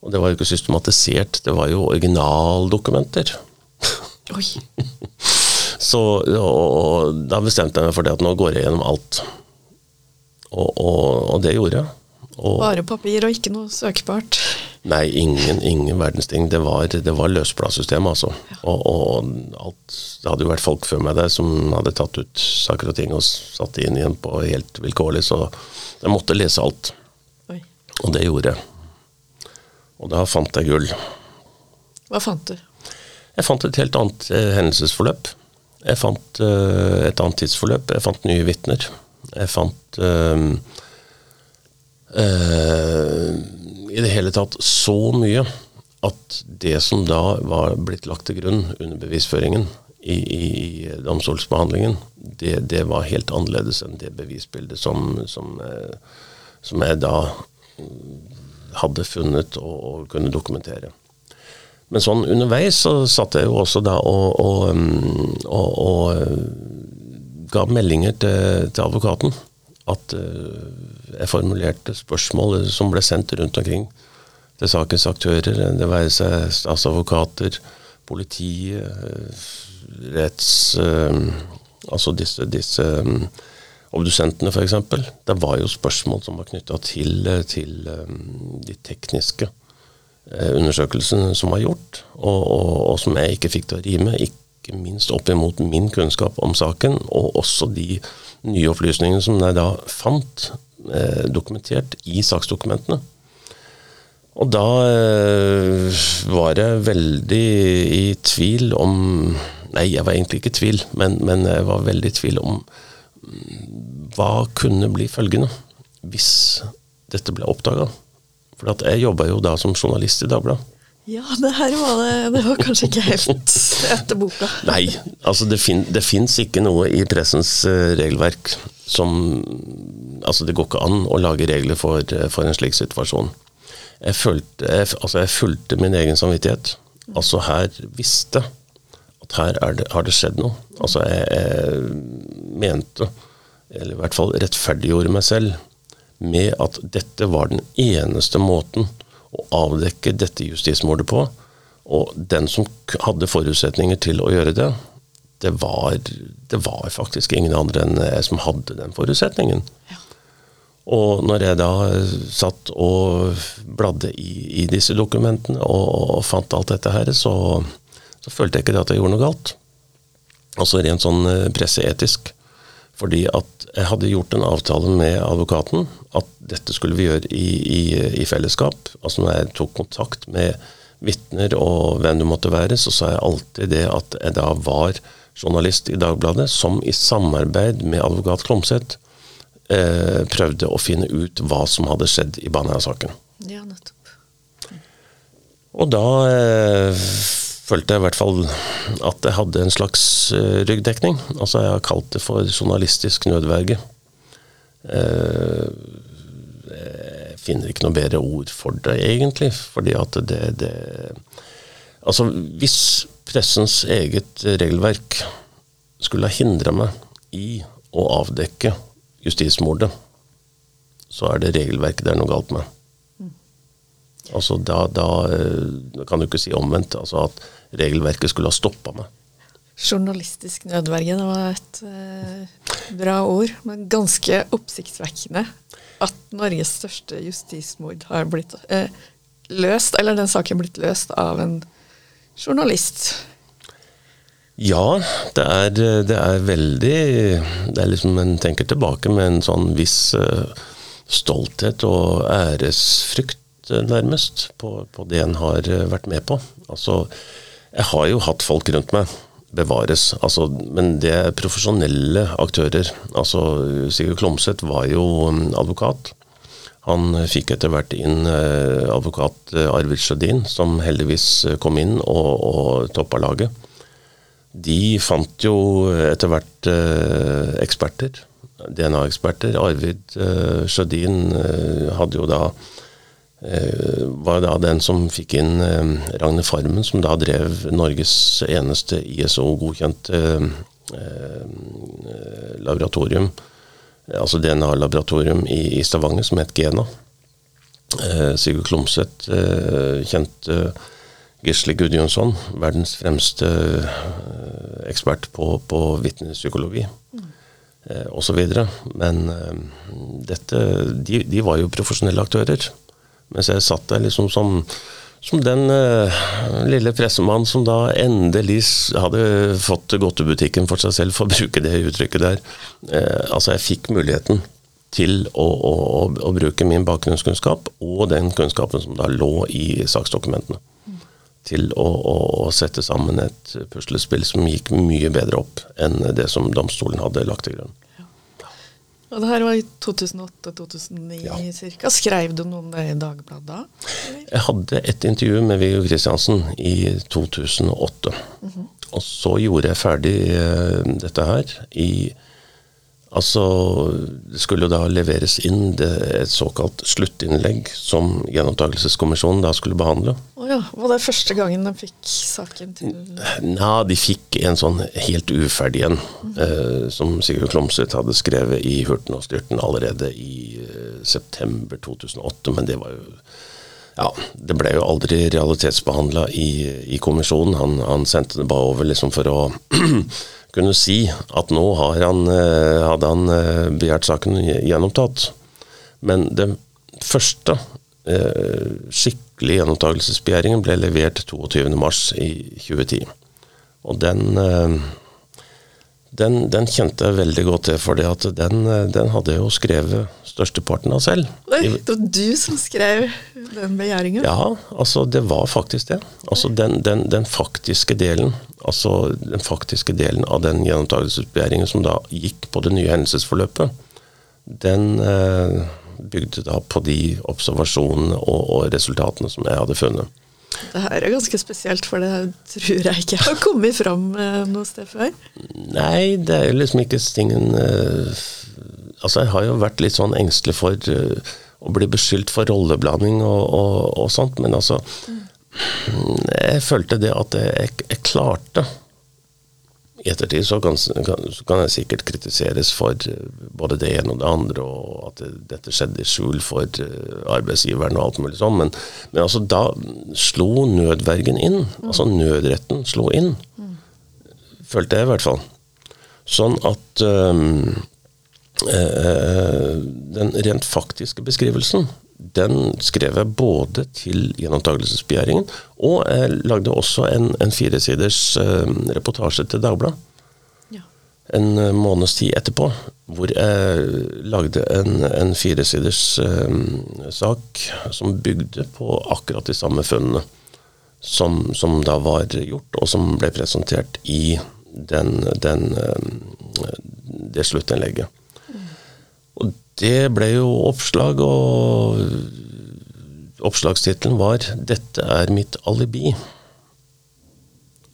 Og det var jo ikke systematisert, det var jo originaldokumenter. Oi. så og, da bestemte jeg meg for det at nå går jeg gjennom alt. Og, og, og det gjorde jeg. Og, Bare papir og ikke noe søkbart? Nei, ingen, ingen verdens ting. Det var, det var løsbladsystemet, altså. Ja. Og, og, alt, det hadde jo vært folk før meg der som hadde tatt ut saker og ting og satt inn igjen på helt vilkårlig, så jeg måtte lese alt. Oi. Og det gjorde jeg. Og da fant jeg gull. Hva fant du? Jeg fant et helt annet eh, hendelsesforløp. Jeg fant eh, et annet tidsforløp. Jeg fant nye vitner. Jeg fant uh, uh, i det hele tatt så mye at det som da var blitt lagt til grunn under bevisføringen i, i domstolsbehandlingen, det, det, var helt annerledes enn det bevisbildet som, som, uh, som jeg da hadde funnet og, og, kunne dokumentere. Men sånn underveis så satt jeg jo også da og, og, og, og ga meldinger til, til advokaten. At uh, jeg formulerte spørsmål som ble sendt rundt omkring til sakens aktører. Det være seg statsadvokater, politiet, eh, retts... Uh, altså disse, disse obdusentene, f.eks. Det var jo spørsmål som var knytta til, til de tekniske undersøkelsene som var gjort, og, og, og, som jeg ikke fikk til å rime. Ikke ikke minst opp imot min kunnskap om saken, og også de nye opplysningene som jeg da fant eh, dokumentert i saksdokumentene. Og da eh, var jeg veldig i tvil om Nei, jeg var egentlig ikke i tvil, men, men jeg var veldig i tvil om mm, hva kunne bli følgende hvis dette ble oppdaga. For jeg jobba jo da som journalist i Dagbladet. Ja, det her var det, det var kanskje ikke helt etter boka. Nei, altså det, fin, fins ikke noe i pressens uh, regelverk som Altså det går ikke an å lage regler for, uh, for en slik situasjon. Jeg, følte, jeg, altså jeg fulgte min egen samvittighet. Altså her visste at her det, har det skjedd noe. Altså jeg, jeg mente, eller i hvert fall rettferdiggjorde meg selv med at dette var den eneste måten å avdekke dette justismordet på. Og den som hadde forutsetninger til å gjøre det, det var, det var faktisk ingen andre enn jeg som hadde den forutsetningen. Ja. Og når jeg da satt og bladde i, i disse dokumentene og, og, fant alt dette her, så, så følte jeg ikke at jeg gjorde noe galt. Altså rent sånn eh, presseetisk. Fordi at jeg hadde gjort en avtale med advokaten at dette skulle vi gjøre i, i, i fellesskap. Altså når jeg tok kontakt med vitner og hvem det måtte være, så sa jeg alltid det at jeg da var journalist i Dagbladet som i samarbeid med advokat Klomsæt eh, prøvde å finne ut hva som hadde skjedd i Baneheia-saken. Ja, nettopp. Og da eh, følte jeg i hvert fall at jeg hadde en slags uh, ryggdekning. Altså jeg har kalt det for journalistisk nødverge. Uh, jeg finner ikke noe bedre ord for det, egentlig. Fordi at det, det Altså, hvis pressens eget regelverk skulle ha hindra meg i å avdekke justismordet, så er det regelverket det er noe galt med. Mm. Altså, da, da, eh, kan du ikke si omvendt. Altså at regelverket skulle ha stoppa meg. Journalistisk nødverge, det var et eh, bra ord, men ganske oppsiktsvekkende at Norges største justismord har blitt eh, løst, eller den saken blitt løst av en journalist. Ja, det er, det er veldig Det er liksom En tenker tilbake med en sånn viss uh, stolthet og æresfrykt, uh, nærmest, på, på, det en har uh, vært med på. Altså, jeg har jo hatt folk rundt meg. Bevares. Altså, men det er profesjonelle aktører. Altså, Sigurd Klomsæt var jo um, advokat. Han fikk etter hvert inn eh, advokat eh, Arvid Sjødin, som heldigvis eh, kom inn og, og toppa laget. De fant jo etter hvert eksperter, DNA-eksperter. Arvid Sjødin hadde jo da var da den som fikk inn eh, Ragne Farmen, som da drev Norges eneste ISO-godkjente eh, laboratorium, altså DNA-laboratorium i, Stavanger, som het Gena. Sigurd Klomsæt kjente Gisle Gudjonsson, verdens fremste ekspert på, på vitnepsykologi. Osv. Men dette, de, de var jo profesjonelle aktører. Mens jeg satt der liksom som, som den uh, lille pressemann som da endelig hadde fått godtebutikken for seg selv, for å bruke det uttrykket der. Uh, altså, jeg fikk muligheten til å, å, å, å, bruke min bakgrunnskunnskap og den kunnskapen som da lå i saksdokumentene. Mm. Til å, sette sammen et puslespill som gikk mye bedre opp enn det som domstolen hadde lagt til grunn. Og det her var i 2008-2009 ja. ca. Skrev du noen det i Dagbladet da? Jeg hadde et intervju med Viggo Kristiansen i 2008. Mm -hmm. Og så gjorde jeg ferdig uh, dette her i Altså, det skulle jo da leveres inn et såkalt sluttinnlegg som gjenopptakelseskommisjonen da skulle behandle. Oh ja. Var det første gangen de fikk saken til Nei, de fikk en sånn helt uferdig en, mm. eh, som Sigurd Klomsæt hadde skrevet i Hurten og Styrten allerede i eh, september 2008, men det var jo ja, det ble jo aldri realitetsbehandla i, i, kommisjonen. Han, han, sendte det bare over liksom for å kunne si at nå han, eh, hadde han eh, begjært saken gjenopptatt. Men den første eh, skikkelige gjenopptakelsesbegjæringen ble levert 22.3 i 2010. Og den, den, den, kjente jeg veldig godt til, for den, den hadde jeg jo skrevet størsteparten av selv. Oi, det var du som skrev den begjæringen? Ja, altså det var faktisk det. Altså den, den, den faktiske delen altså den faktiske delen av den gjenopptakelsesbegjæringen som da gikk på det nye hendelsesforløpet, den eh, bygde da på de observasjonene og, og, resultatene som jeg hadde funnet. Det her er ganske spesielt, for det tror jeg ikke har kommet fram eh, noe sted før? Nei, det er liksom ikke tingen eh, Altså, jeg har jo vært litt sånn engstelig for uh, å bli beskyldt for rolleblanding og, og, og sånt, men altså mm. Jeg følte det at jeg, jeg klarte I ettertid så kan, så kan, jeg sikkert kritiseres for både det ene og det andre, og at det, dette skjedde i skjul for uh, arbeidsgiveren og alt mulig sånn. Men, men, altså da slo nødvergen inn. Mm. Altså nødretten slo inn. Mm. Følte jeg i hvert fall. Sånn at øh, øh, den rent faktiske beskrivelsen den skrev jeg både til gjenopptakelsesbegjæringen, og jeg lagde også en, en firesiders uh, reportasje til Dagbladet. Ja. En uh, måneds tid etterpå, hvor jeg lagde en, en firesiders uh, sak som bygde på akkurat de samme funnene som, som, da var gjort, og som ble presentert i den, den, det sluttinnlegget. Det ble jo oppslag, og oppslagstittelen var 'Dette er mitt alibi'.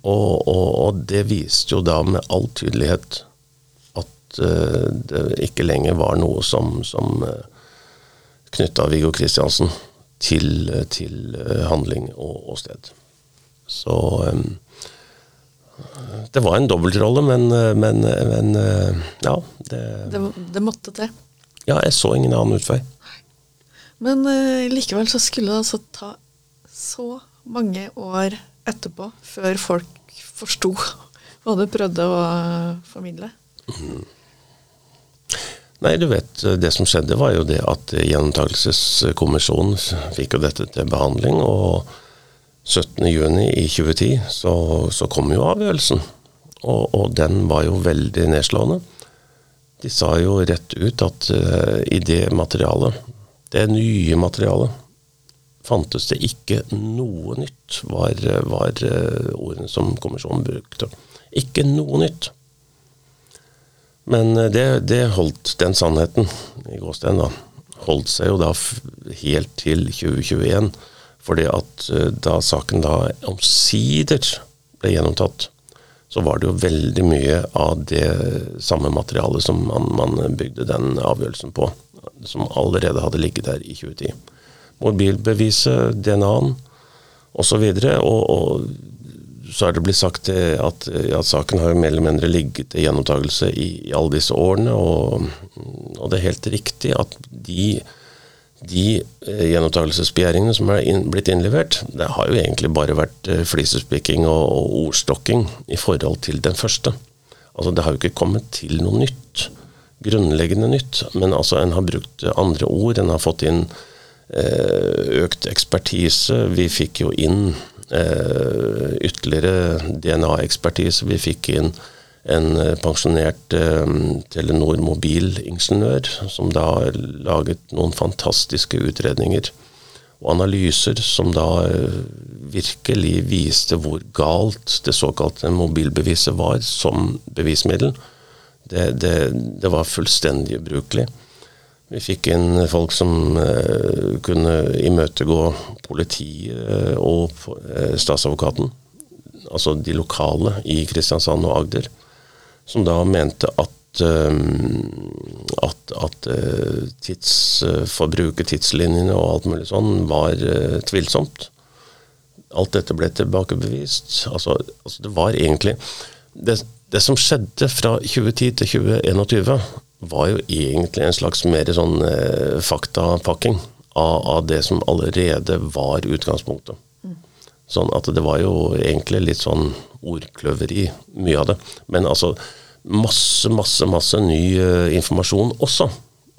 Og, og, og, det viste jo da med all tydelighet at uh, det ikke lenger var noe som, som uh, eh, knytta Viggo Kristiansen til, til uh, handling og, og, sted. Så um, det var en dobbeltrolle, men, men, men ja. Det, det, det måtte til? Ja, jeg så ingen annen utvei. Men uh, likevel så skulle det altså ta så mange år etterpå før folk forsto hva du prøvde å formidle? Mm. Nei, du vet, det som skjedde var jo det at Gjenopptakelseskommisjonen fikk jo dette til behandling, og 17.6 i 2010 så, så kom jo avgjørelsen. Og, og den var jo veldig nedslående. De sa jo rett ut at uh, i det materialet, det nye materialet, fantes det ikke noe nytt, var, var uh, ordene som kommisjonen brukte. Ikke noe nytt. Men uh, det, det, holdt den sannheten, i gåstein, da, holdt seg jo da helt til 2021. Fordi at da saken da omsider ble gjennomtatt, så var det jo veldig mye av det samme materialet som man, man bygde den avgjørelsen på, som allerede hadde ligget der i 2010. Mobilbeviset, DNA-en osv. Og, og, og så er det blitt sagt at, at saken har jo mer eller mindre ligget til gjennomtakelse i, i alle disse årene, og, og det er helt riktig at de de eh, gjenopptakelsesbegjæringene som er inn, blitt innlevert, det har jo egentlig bare vært eh, flisespikking og, og, ordstokking i forhold til den første. Altså Det har jo ikke kommet til noe nytt, grunnleggende nytt. Men altså en har brukt andre ord, en har fått inn eh, økt ekspertise. Vi fikk jo inn ytterligere DNA-ekspertise. Vi fikk inn en eh, pensjonert eh, Telenor mobilingeniør, som da har laget noen fantastiske utredninger og analyser som da eh, virkelig viste hvor galt det såkalte mobilbeviset var som bevismiddel. Det, det, det var fullstendig ubrukelig. Vi fikk inn folk som eh, kunne imøtegå politiet og eh, statsadvokaten. Altså de lokale i Kristiansand og Agder som da mente at eh, at, at eh, tidsforbruket, tidslinjene og alt mulig sånn, var uh, tvilsomt. Alt dette ble tilbakebevist. Altså, altså det var egentlig det, det, som skjedde fra 2010 til 2021, var jo egentlig en slags mer sånn uh, faktapakking av, av, det som allerede var utgangspunktet. Mm. Sånn at det var jo egentlig litt sånn ordkløveri, mye av det. Men altså masse, masse, masse ny uh, informasjon også.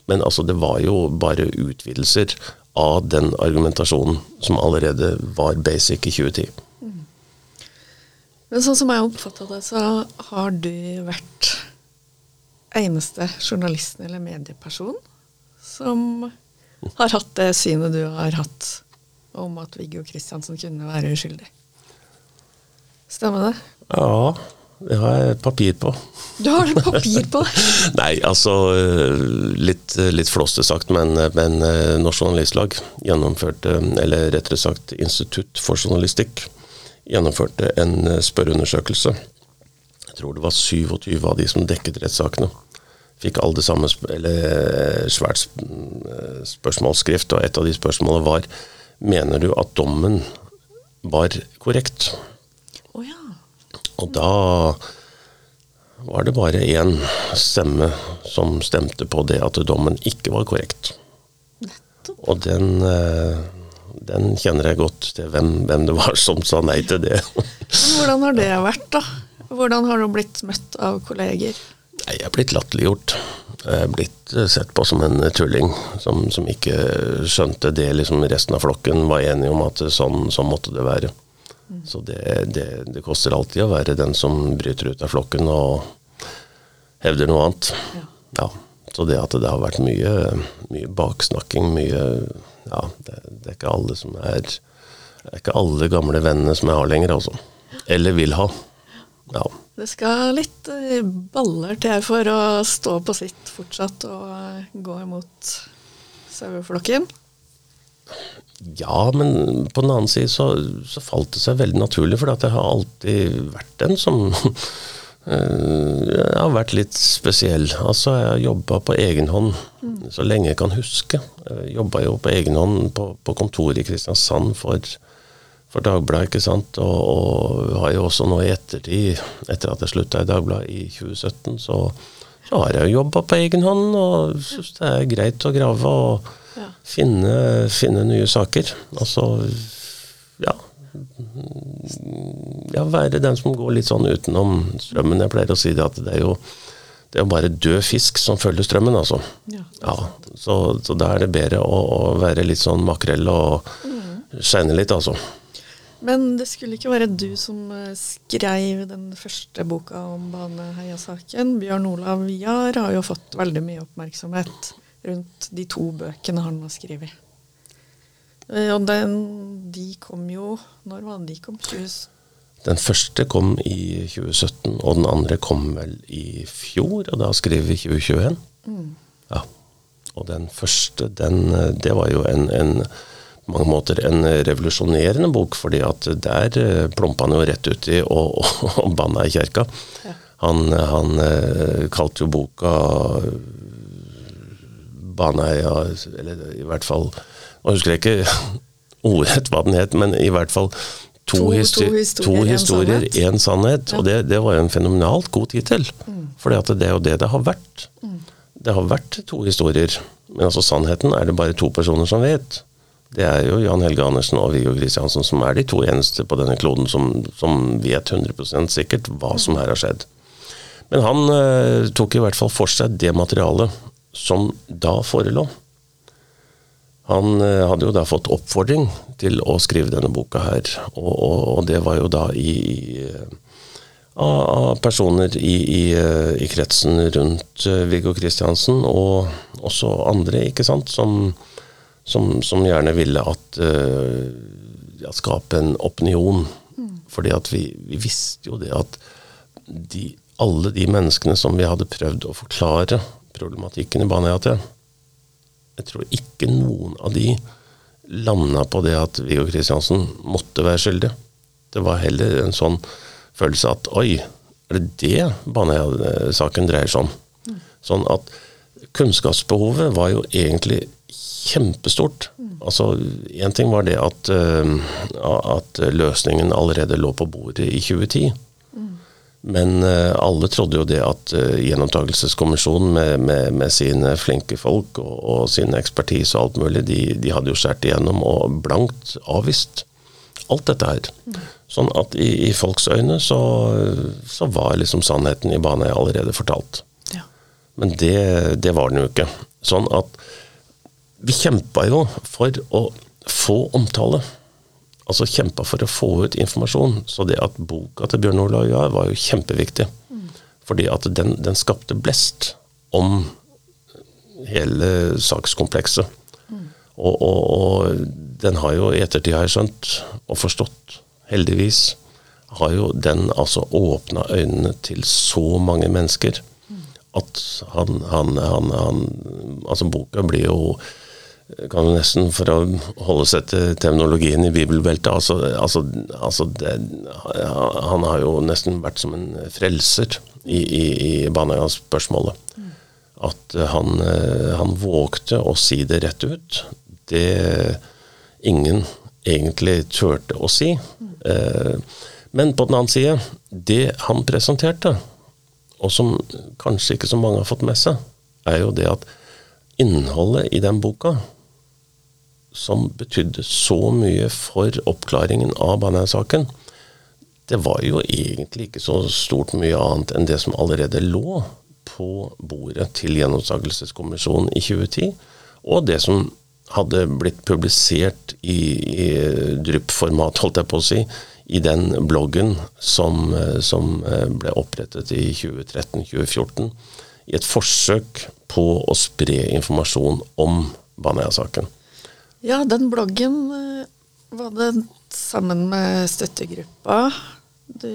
Men altså, det var jo bare utvidelser av den argumentasjonen som allerede var basic i 2010. Mm. Men sånn som jeg oppfatta det, så har du vært eneste journalisten eller medieperson som har hatt det synet du har hatt om at Viggo Kristiansen kunne være uskyldig. Stemmer det? Ja, det har jeg papir på. Du har papir på? Nei, altså Litt, litt flåste sagt, men, men eh, Norsk Journalistlag gjennomførte, eller rettere sagt Institutt for journalistikk, gjennomførte en eh, spørreundersøkelse. Jeg tror det var 27 av de som dekket rettssakene. Fikk alle det samme, eller eh, svært spørsmålsskrift, og et av de spørsmålene var Mener du at dommen var korrekt? Og da var det bare én stemme som stemte på det at dommen ikke var korrekt. Og den, eh, den kjenner jeg godt til hvem, hvem, det var som sa nei til det. Hvordan har det vært, da? Hvordan har du blitt møtt av kolleger? Nei, Jeg er blitt latterliggjort. Jeg er blitt eh, sett på som en tulling som, som ikke skjønte det liksom resten av flokken var enige om at sånn, sånn måtte det være. Så det, det, det, koster alltid å være den som bryter ut av flokken og hevder noe annet. Ja. ja. Så det at det har vært mye, mye baksnakking, mye Ja, det, det, er ikke alle som er Det er ikke alle gamle vennene som jeg har lenger, altså. Eller vil ha. Ja. Det skal litt eh, baller til for å stå på sitt fortsatt og eh, gå imot saueflokken? Ja, men på den annen side så, så, falt det seg veldig naturlig, for jeg har alltid vært den som eh, jeg har vært litt spesiell. Altså, jeg har jobba på egen hånd så lenge jeg kan huske. Jobba jo på egen hånd på, på kontoret i Kristiansand for for Dagbladet, ikke sant. Og, og, har jo også nå i ettertid, etter at jeg slutta i Dagbladet i 2017, så, så har jeg jo jobba på egen hånd og syns det er greit å grave og ja. finne, finne, nye saker. Altså, ja Ja, være den som går litt sånn utenom strømmen. Jeg pleier å si det at det er jo det er bare død fisk som følger strømmen, altså. Ja, ja så, så, da er det bedre å, å være litt sånn makrell og mm. skeine litt, altså. Men det skulle ikke være du som eh, skrev den første boka om Baneheia-saken. Bjørn Olav Jahr har jo fått veldig mye oppmerksomhet rundt de to bøkene han har skrevet. Eh, og den, de kom jo Når var det de kom? 20... Den første kom i 2017, og den andre kom vel i fjor, og da skrev vi 2021. Mm. Ja. Og den første, den, eh, det var jo en, en på mange måter en revolusjonerende bok, fordi at der plompa plumpa han jo rett uti og, og, og banna i kjerka. Ja. Han, han, eh, kalte jo boka Baneheia, eller i hvert fall Nå husker jeg ikke ordrett hva den het, men i hvert fall To, to, histori to historier, én sannhet. sannhet. Ja. Og det, det, var jo en fenomenalt god tittel. Mm. For det er jo det det har vært. Mm. Det har vært to historier. Men altså sannheten er det bare to personer som vet. Det er jo Jan Helge Andersen og Viggo Kristiansen som er de to eneste på denne kloden som, som vet 100% sikkert hva som her har skjedd. Men han eh, tok i hvert fall for seg det materialet som da forelå. Han eh, hadde jo da fått oppfordring til å skrive denne boka her, og, og, og det var jo da i, i av personer i, i, eh, i, kretsen rundt eh, Viggo Kristiansen, og også andre, ikke sant, som som, som gjerne ville at ja, skape en opinion. Mm. Fordi at vi, vi, visste jo det at de, alle de menneskene som vi hadde prøvd å forklare problematikken i Baneheia jeg tror ikke noen av de landa på det at Viggo Kristiansen måtte være skyldig. Det var heller en sånn følelse at oi, er det det Baneheia-saken dreier seg om? Sånn at kunnskapsbehovet var jo egentlig kjempestort. Altså, Én ting var det at, at, løsningen allerede lå på bordet i 2010. Men uh, alle trodde jo det at uh, Gjenopptakelseskommisjonen med, med, med, sine flinke folk og, og sin ekspertise og alt mulig, de, de hadde jo skåret igjennom og blankt avvist alt dette her. Sånn at i, i folks øyne så, så, var liksom sannheten i Baneheia allerede fortalt. Ja. Men det, det var den jo ikke. Sånn at vi kjempa jo for å få omtale. Altså kjempa for å få ut informasjon. Så det at boka til Bjørn Olav Jahr var jo kjempeviktig. Mm. Fordi at den, den, skapte blest om hele sakskomplekset. Mm. Og, og, og, den har jo i ettertid, har jeg skjønt, og forstått, heldigvis, har jo den altså åpna øynene til så mange mennesker at han, han, han, han Altså, boka blir jo kan jo nesten, for å holde seg til terminologien i bibelbeltet altså, altså, altså det, Han har jo nesten vært som en frelser i, i, i Baneheia-spørsmålet. Mm. At han, han vågte å si det rett ut. Det ingen egentlig turte å si. Mm. men på den annen side, det han presenterte, og som kanskje ikke så mange har fått med seg, er jo det at innholdet i den boka, som betydde så mye for oppklaringen av Baneheia-saken, det var jo egentlig ikke så stort mye annet enn det som allerede lå på bordet til Gjenopptakelseskommisjonen i 2010, og det som hadde blitt publisert i, i drypp-format, holdt jeg på å si, i den bloggen som, som ble opprettet i 2013-2014, i et forsøk på å spre informasjon om Baneheia-saken. Ja, den bloggen eh, var det sammen med støttegruppa du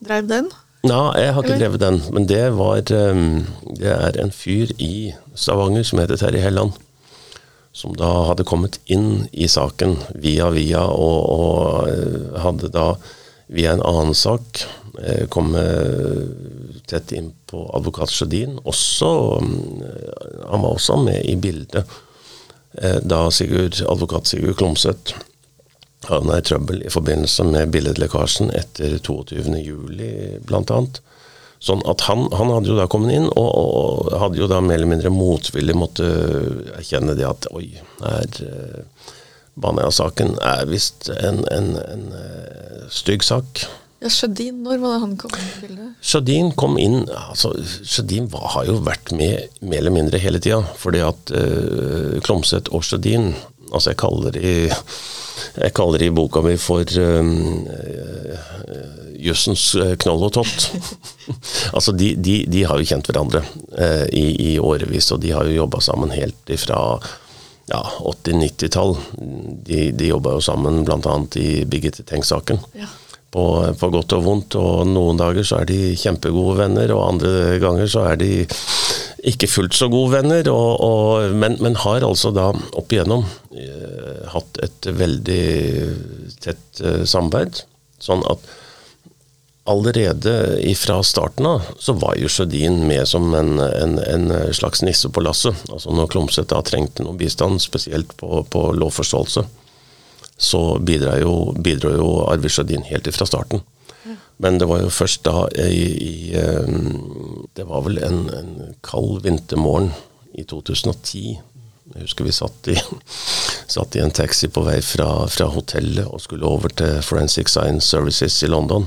drev den? Ja, jeg har ikke drevet den, men det var ehm, Det er en fyr i Stavanger som heter Terje Helland. Som da hadde kommet inn i saken via via, og, og eh, hadde da via en annen sak eh, kommet tett inn på advokat Sjødin. Også eh, Han var også med i bildet da Sigurd, advokat Sigurd Klomsøt hadde i trøbbel i forbindelse med billedlekkasjen etter 22.07. bl.a. Sånn at han, han, hadde jo da kommet inn, og, og, hadde jo da mer eller mindre motvillig måtte erkjenne det at oi, er uh, Baneheia-saken er visst en, en, en uh, stygg sak. Ja, Sjødin, når var det han kom inn i bildet? Sjødin kom inn altså Sjødin har jo vært med mer eller mindre hele tida. Fordi at uh, Klomsæt og Sjødin Altså, jeg kaller de, jeg kaller det i boka mi for um, uh, jussens uh, knoll og tott. altså, de, de, de, har jo kjent hverandre uh, i, i, årevis, og de har jo jobba sammen helt ifra ja, 80-90-tall. De, de jobba jo sammen bl.a. i Birgitte Tengs-saken. Ja. På, på, godt og vondt, og noen dager så er de kjempegode venner, og andre ganger så er de ikke fullt så gode venner, og, og, men, men, har altså da opp igjennom eh, hatt et veldig tett eh, samarbeid. Sånn at allerede fra starten av så var jo Sjødin med som en, en, en, slags nisse på lasset. Altså når Klomsæt da trengte noe bistand, spesielt på, på lovforståelse, så bidro jo, jo Arvid Sjødin helt fra starten. Men det var jo først da i, i eh, Det var vel en, en, kald vintermorgen i 2010. Jeg husker vi satt i, satt i en taxi på vei fra, fra, hotellet og skulle over til Forensic Science Services i London.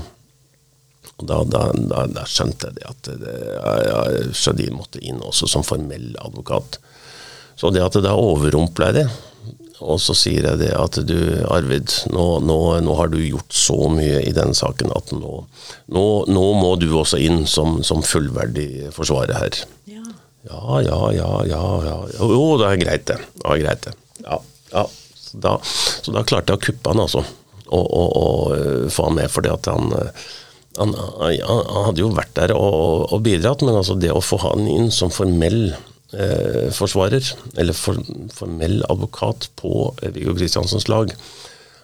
Og Da, da, da, da skjønte jeg det at Sjødin måtte inn også som formell advokat. Så det at det da overrumpla det, og så sier jeg det at du, Arvid, nå, nå, nå, har du gjort så mye i denne saken at nå, nå, må du også inn som, som fullverdig forsvarer her. Ja. ja, ja, ja, ja, ja. Jo, det er greit, det. Ja, greit det. Ja, ja. Så, da, så da klarte jeg å kuppe han, altså. Og, og, og få han med, fordi at han han, han, hadde jo vært der og, og bidratt, men altså det å få han inn som formell eh, forsvarer, eller for, formell advokat på eh, Viggo Kristiansens lag.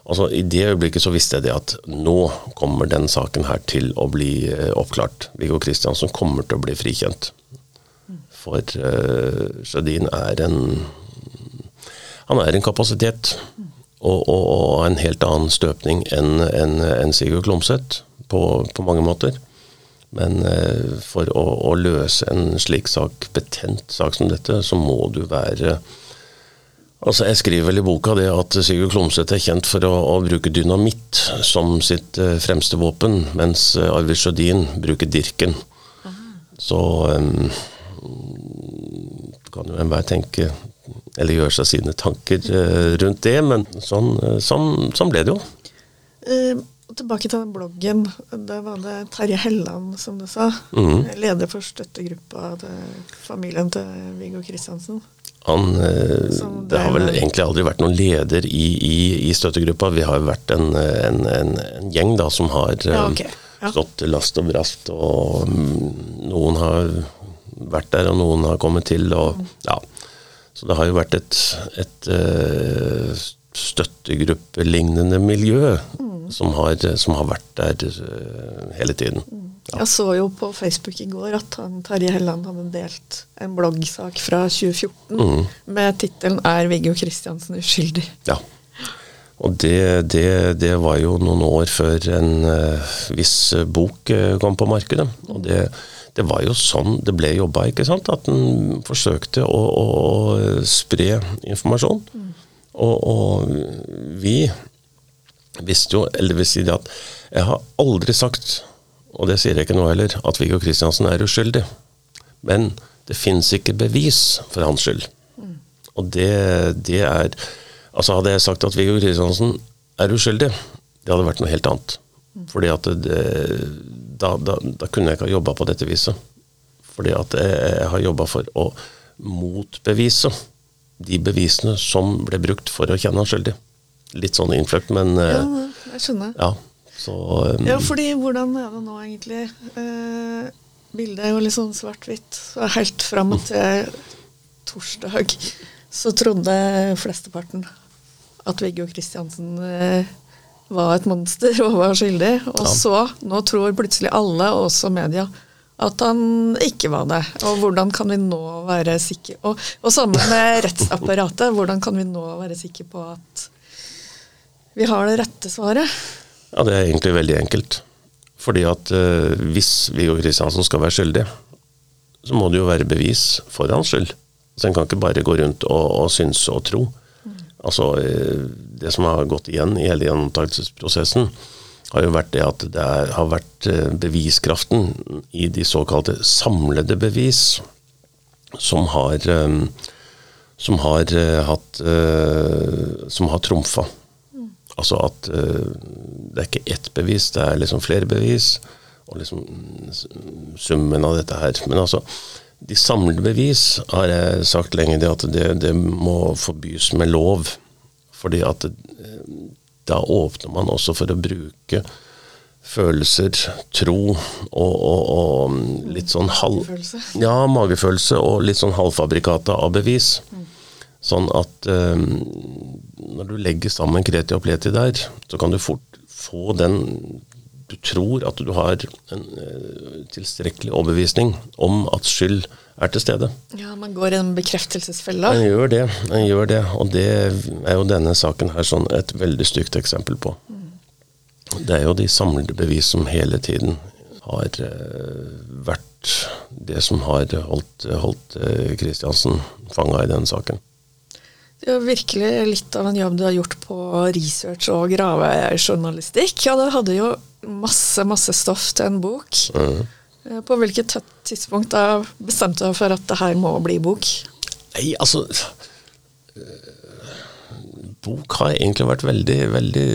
Altså, I det øyeblikket så visste jeg det at nå kommer den saken her til å bli eh, oppklart. Viggo Kristiansen kommer til å bli frikjent. For eh, Sjødin er en Han er en kapasitet. Og, og, og en helt annen støpning enn en, en Sigurd Klomsæt på, på mange måter. Men eh, for å, å, løse en slik sak, betent sak som dette, så må du være Altså, Jeg skriver vel i boka det at Sigurd Klomsæt er kjent for å, å, bruke dynamitt som sitt uh, fremste våpen, mens uh, Arvid Sjødin bruker dirken. Så um, kan jo enhver tenke, eller gjøre seg sine tanker uh, rundt det, men sånn, sånn, sånn ble det jo. Tilbake til den bloggen. Det var det Terje Helland, som du sa. Mm. Leder for støttegruppa til familien til Viggo Kristiansen. Han, eh, det har vel egentlig aldri vært noen leder i, i, i støttegruppa. Vi har vært en, en, en, en gjeng da, som har ja, eh, okay. ja. stått last og brast. Og mm, noen har vært der, og noen har kommet til. Og, mm. ja. Så det har jo vært et, et uh, støttegruppelignende miljø. Mm som har, som har, vært der uh, hele tiden. Ja. Jeg så jo på Facebook i går at han, Terje Helland hadde delt en bloggsak fra 2014 mm. med tittelen 'Er Viggo Kristiansen uskyldig?' Ja. Og det, det, det, var jo noen år før en uh, viss bok uh, kom på markedet. Og det, det var jo sånn det ble jobba, ikke sant? At en forsøkte å, å, å spre informasjon. Mm. Og, og, vi visste jo, eller vil si det at jeg har aldri sagt, og det sier jeg ikke nå heller, at Viggo Kristiansen er uskyldig. Men det fins ikke bevis for hans skyld. Mm. Og det, det, er Altså Hadde jeg sagt at Viggo Kristiansen er uskyldig, det hadde vært noe helt annet. Mm. Fordi at det, da, da, da, kunne jeg ikke ha jobba på dette viset. Fordi at jeg, jeg har jobba for å motbevise de bevisene som ble brukt for å kjenne han skyldig. Litt sånn innfløkt, men Ja, jeg skjønner. Ja, så, um, ja, fordi hvordan er det nå egentlig? Eh, bildet er jo litt sånn svart-hvitt. Helt fram til torsdag så trodde flesteparten at Viggo Kristiansen eh, var et monster og var skyldig. Og ja. så, nå tror plutselig alle, også media, at han ikke var det. Og hvordan kan vi nå være sikre Og, og sammen med rettsapparatet, hvordan kan vi nå være sikre på at vi har det rette svaret? Ja, Det er egentlig veldig enkelt. Fordi at eh, hvis Viggo Kristiansen skal være skyldig, så må det jo være bevis for hans skyld. Så en kan ikke bare gå rundt og, og synse og tro. Mm. Altså, uh, Det som har gått igjen i hele gjennomtakelsesprosessen, har jo vært det at det er, har vært uh, beviskraften i de såkalte samlede bevis som har, um, som har hatt Som har trumfa. Altså at det er ikke ett bevis, det er liksom flere bevis. Og liksom summen av dette her. Men altså, de samlede bevis har jeg sagt lenge det at det, det må forbys med lov. Fordi at eh, da åpner man også for å bruke følelser, tro og, og, og litt sånn halv... Magefølelse. Ja, magefølelse og litt sånn halvfabrikata av bevis. Mm. Sånn at um, når du legger sammen kreti og pleti der, så kan du fort få den Du tror at du har en uh, tilstrekkelig overbevisning om at skyld er til stede. Ja, Man går i en bekreftelsesfelle? En gjør det. Man gjør det. Og det er jo denne saken her sånn et veldig stygt eksempel på. Mm. Det er jo de samlede bevis som hele tiden har uh, vært det som har holdt, holdt Kristiansen uh, fanga i denne saken. Det er virkelig litt av en jobb du har gjort på research og gravejournalistikk. Ja, det hadde jo masse, masse stoff til en bok. Mm. På hvilket tidspunkt da bestemte du deg for at det her må bli bok? Nei, altså Bok har egentlig vært veldig, veldig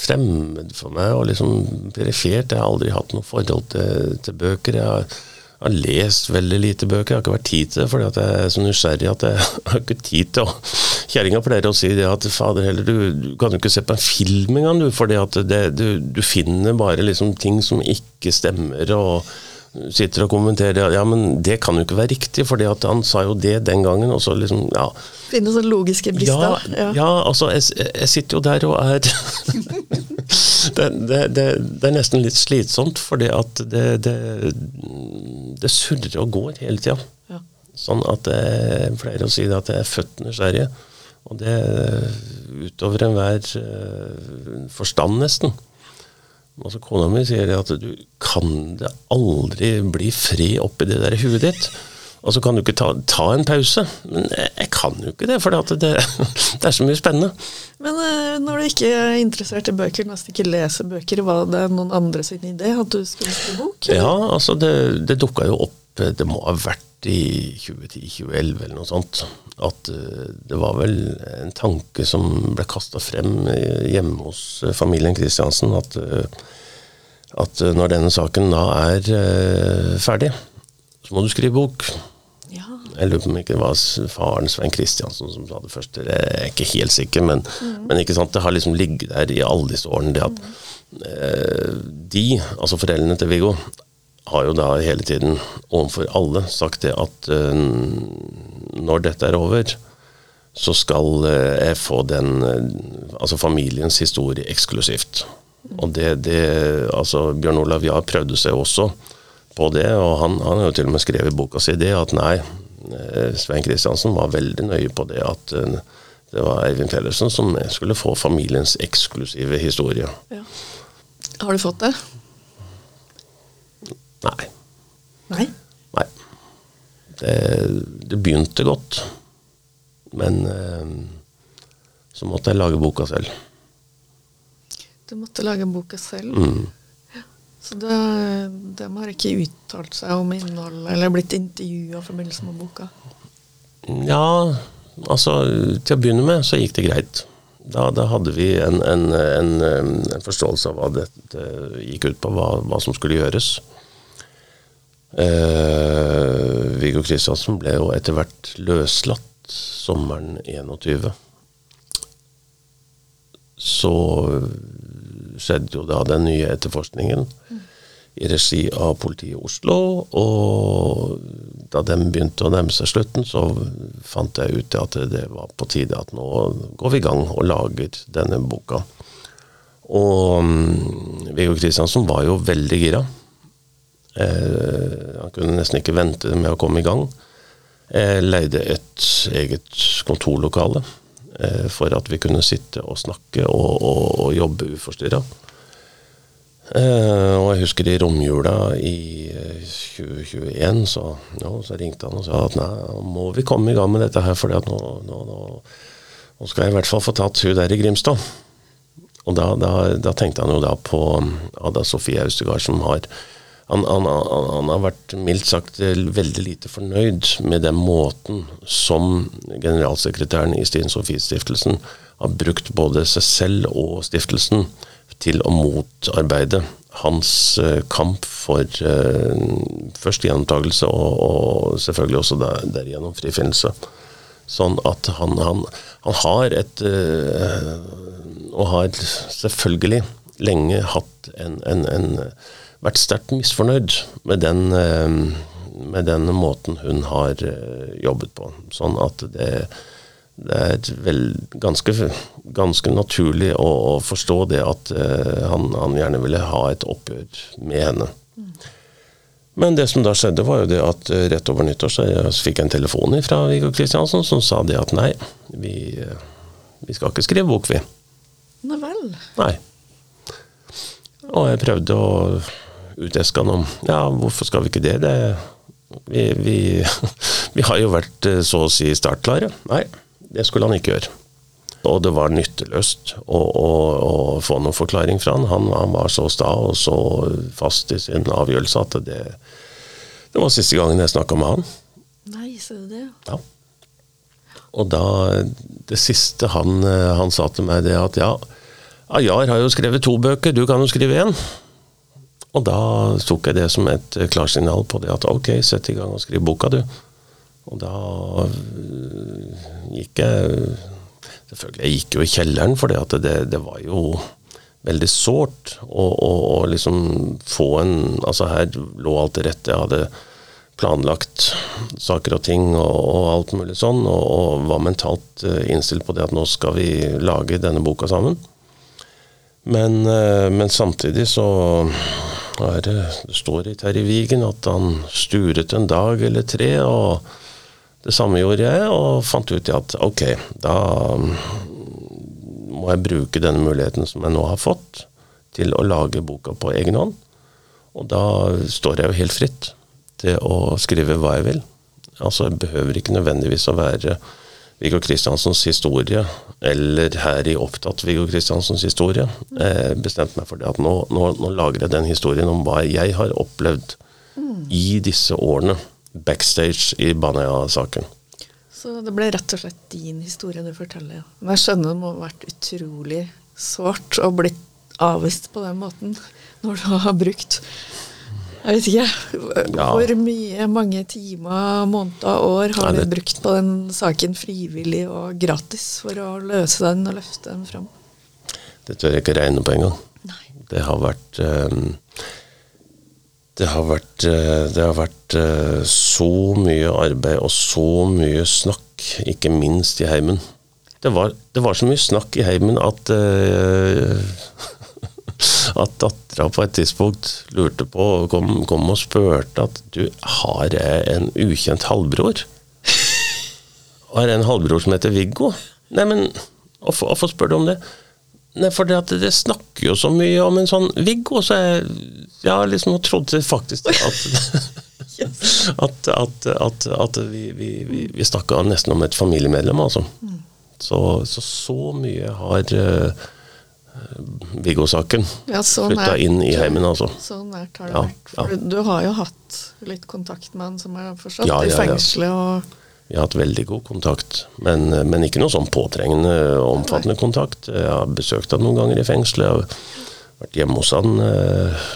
fremmed for meg, og liksom perifert. Jeg har aldri hatt noe forhold til, til bøker. Jeg har jeg har lest veldig lite bøker. Jeg har ikke vært tid til det, fordi jeg er så nysgjerrig at jeg har ikke tid til å Kjerringa pleier å si det at fader heller, du, du kan jo ikke se på en film engang, du. For du, du, finner bare liksom ting som ikke stemmer. og sitter og kommenterer ja, men det kan jo ikke være riktig, for han sa jo det den gangen. og så liksom, ja. Finne sånne logiske brister. Ja, ja. ja altså, jeg, jeg, sitter jo der og er det, det, det, det, er nesten litt slitsomt, fordi at det, det, surrer og går hele tida. Ja. Sånn at jeg pleier å si det at jeg er født nysgjerrig. Og det utover enhver uh, forstand, nesten. Altså Kona mi sier at du kan det aldri bli fred oppi det der huet ditt. Og så kan du ikke ta, ta, en pause. Men jeg, jeg, kan jo ikke det, for det, det, er så mye spennende. Men uh, når du ikke er interessert i bøker, nesten ikke leser bøker, var det noen andre sin idé at du skulle skrive bok? Eller? Ja, altså det, det dukka jo opp Det må ha vært i 2010-2011 eller noe sånt. At uh, det var vel en tanke som ble kasta frem hjemme hos familien Kristiansen. At at eh, når denne saken da er ferdig, så må du skrive bok. Ja. Jeg lurer på om ikke det var faren Svein Kristiansen som sa det først. Jeg er ikke helt sikker, men, mm. men ikke sant? det har liksom ligget der i alle disse årene det at uh, de, altså foreldrene til Viggo, har jo da hele tiden overfor alle sagt det at uh, når dette er over, så skal jeg få den, altså familiens historie eksklusivt. Og det, det altså Bjørn Olav Jahr prøvde seg også på det, og han, han har jo til og med skrevet i boka si det at nei, Svein Kristiansen var veldig nøye på det at det var Eivind Fellersen som skulle få familiens eksklusive historie. Ja. Har du fått det? Nei. Nei? Nei. Det, det begynte godt, men eh, så måtte jeg lage boka selv. Du måtte lage boka selv. Mm. Så det, de har ikke uttalt seg om innhold eller blitt intervjua i forbindelse med boka? Ja, altså til å begynne med så gikk det greit. Da, da hadde vi en, en, en, en, forståelse av hva dette gikk ut på, hva, hva som skulle gjøres. Eh, Viggo Kristiansen ble jo etter hvert løslatt sommeren 21. Så skjedde jo da den nye etterforskningen mm. i regi av politiet i Oslo. Og da den begynte å nærme seg slutten, så fant jeg ut at det var på tide at nå går vi i gang og lager denne boka. Og um, Viggo Kristiansen var jo veldig gira. Eh, han kunne nesten ikke vente med å komme i gang. Jeg leide et eget kontorlokale eh, for at vi kunne sitte og snakke og, og, og jobbe uforstyrra. Eh, og jeg husker i romjula i 2021 eh, så, ja, så, ringte han og sa at nei, må vi komme i gang med dette her, for nå, nå, nå, nå, skal jeg i hvert fall få tatt hun der i Grimstad. Og da, da, da tenkte han jo da på Ada Sofie Austegard, som har han, han, han, har vært mildt sagt veldig lite fornøyd med den måten som generalsekretæren i Stine Sofies Stiftelsen har brukt både seg selv og stiftelsen til å motarbeide hans uh, kamp for uh, først gjenopptakelse og, og, selvfølgelig også der, derigjennom frifinnelse. Sånn at han, han, har et uh, Og har selvfølgelig lenge hatt en, en, en vært sterkt misfornøyd med den, eh, med den måten hun har eh, jobbet på. Sånn at det, det er vel ganske, ganske naturlig å, å, forstå det at uh, han, han, gjerne ville ha et oppgjør med henne. Men det som da skjedde, var jo det at rett over nyttår så jeg fikk en telefon fra Viggo Kristiansen som sa det at nei, vi, vi skal ikke skrive bok, vi. Nei vel? Nei. Og jeg prøvde å uteska om ja, hvorfor skal vi ikke det? det vi, vi, vi, har jo vært eh, så å si startklare. Nei, det skulle han ikke gjøre. Og det var nytteløst å, å, å få noen forklaring fra han. han. han. var så sta og så fast i sin avgjørelse at det, det var siste gangen jeg snakka med han. Nei, så det. Ja. Og da Det siste han, eh, han sa til meg, det at ja, Ajar har jo skrevet to bøker, du kan jo skrive én. Og da tok jeg det som et klarsignal på det at ok, sett i gang og skriv boka, du. Og da øh, gikk jeg Selvfølgelig, jeg gikk jo i kjelleren, for det, det var jo veldig sårt å, liksom få en Altså, her lå alt til rette. Jeg hadde planlagt saker og ting og, og alt mulig sånn, og, og, var mentalt øh, innstilt på det at nå skal vi lage denne boka sammen. Men, øh, men samtidig så her, det står i Vigen at han sturet en dag eller tre, og det samme gjorde jeg, og fant ut at ok, da må jeg bruke denne muligheten som jeg nå har fått, til å lage boka på egen hånd. Og da står jeg jo helt fritt til å skrive hva jeg vil. Altså, jeg behøver ikke nødvendigvis å være Viggo Kristiansens historie, eller her i Opptatt Viggo Kristiansens historie, eh, bestemte meg for det at nå, nå, nå, lager jeg den historien om hva jeg har opplevd mm. i disse årene backstage i Baneheia-saken. Så det ble rett og slett din historie du forteller. Men jeg skjønner det må ha vært utrolig sårt å bli avvist på den måten når du har brukt jeg vet ikke. Hvor mye, mange timer, måneder, år har du brukt på den saken frivillig og gratis for å løse den og løfte den fram? Det tør jeg ikke regne på engang. Det har vært um, det har vært, uh, det har vært uh, så mye arbeid og så mye snakk, ikke minst i heimen. Det var, det var så mye snakk i heimen at uh, at dattera på et tidspunkt lurte på og kom, kom, og spurte at du, har en ukjent halvbror? Har en halvbror som heter Viggo? Nei, men hvorfor spør du om det? Nei, for det, det, snakker jo så mye om en sånn Viggo, så jeg ja, liksom trodde faktisk at at, at, at, at vi, vi, vi, vi snakka nesten om et familiemedlem, altså. Så, så, så mye har uh, Viggo-saken Ja, så flytta inn i heimen, altså. Så nært har det Ja, vært. For ja. du har jo hatt litt kontakt med han, som er fortsatt Ja, i fengselet og Vi har hatt veldig god kontakt, men, men ikke noe sånn påtrengende omfattende omfattende kontakt. Jeg har besøkt han noen ganger i fengselet. Jeg har vært hjemme hos han, eh,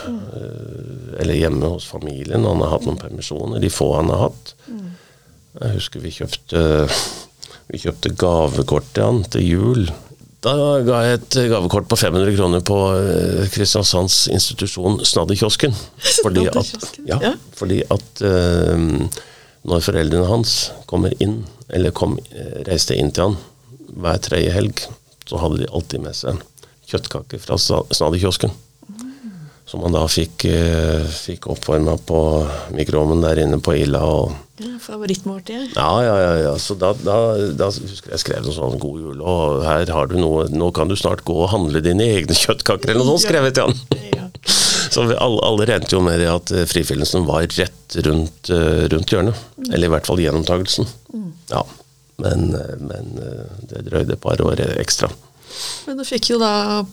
eller hjemme hos familien. Han har hatt noen permisjoner, de få han har hatt. Jeg husker vi kjøpte, vi kjøpte gavekort til han til jul. Da ga jeg et gavekort på 500 kroner på eh, Kristiansands institusjon Snadderkiosken. Fordi at, ja, fordi at uh, når foreldrene hans kommer inn, eller kom, eh, reiste inn til han hver tredje helg, så hadde de alltid med seg kjøttkaker fra Sna- Snadderkiosken. Som han da fikk, eh, fikk oppvarma på mikroovnen der inne på Ila. og ja, Favorittmåltidet? ja, ja, ja, ja. Så da, da, da husker jeg skrev noe sånn 'God jul', og her har du noe Nå kan du snart gå og handle dine egne kjøttkaker, eller noe sånt, skrev jeg til han. Ja. Så vi, alle, alle regnet jo med det at eh, frifinnelsen var rett rundt, eh, rundt hjørnet. Eller i hvert fall gjenopptagelsen. Ja. Men, men det drøyde et par år ekstra. Men du fikk jo da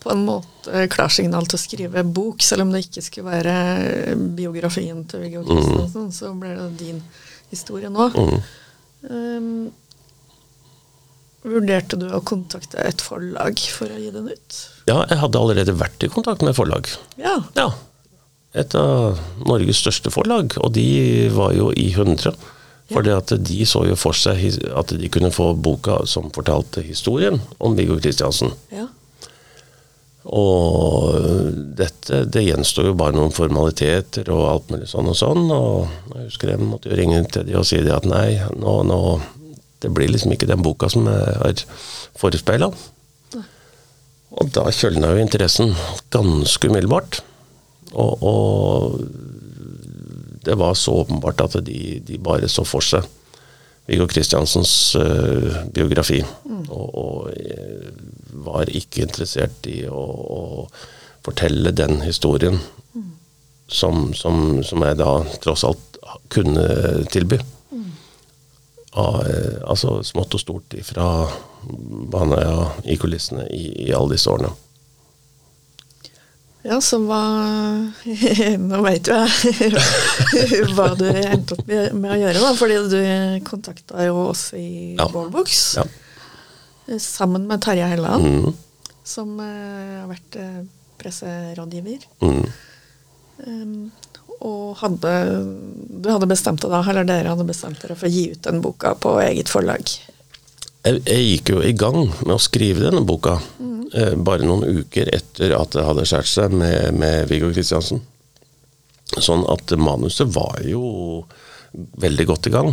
på en måte klarsignal til å skrive bok, selv om det ikke skulle være biografien til Viggo Kristiansen, så ble det din historie nå. Mm. Um, vurderte du å kontakte et forlag for å gi den ut? Ja, jeg hadde allerede vært i kontakt med forlag. Ja. Ja. Et av Norges største forlag, og de var jo i 100. Fordi at de så jo for seg at de kunne få boka som fortalte historien om Viggo Kristiansen. ja. Og dette, det gjenstår jo bare noen formaliteter og alt mulig sånn og sånn. Og jeg husker jeg måtte jo ringe til de og si det at nei, nå, nå Det blir liksom ikke den boka som jeg har forespeila. Og da kjølna jo interessen ganske umiddelbart. Og, og det var så åpenbart at de, de bare så for seg Viggo Kristiansens uh, biografi. Og, og eh, var ikke interessert i å, å fortelle den historien som, som, som jeg da tross alt kunne tilby. Av, eh, altså smått og stort ifra Baneøya i kulissene i, i alle disse årene. Ja, så hva Nå veit jo jeg hva du endte opp med med å gjøre, da. Fordi du kontakta jo oss i Ja. Ballbox Ja. Sammen med Terje Helland, Mm, som eh, har vært eh, presserådgiver. mm. Um, og hadde Du hadde bestemt deg da, eller dere hadde bestemt dere for å gi ut den boka på eget forlag. Jeg, jeg gikk jo i gang med å skrive denne boka eh, bare noen uker etter at det hadde skåret seg med, med Viggo Kristiansen. Sånn at manuset var jo veldig godt i gang.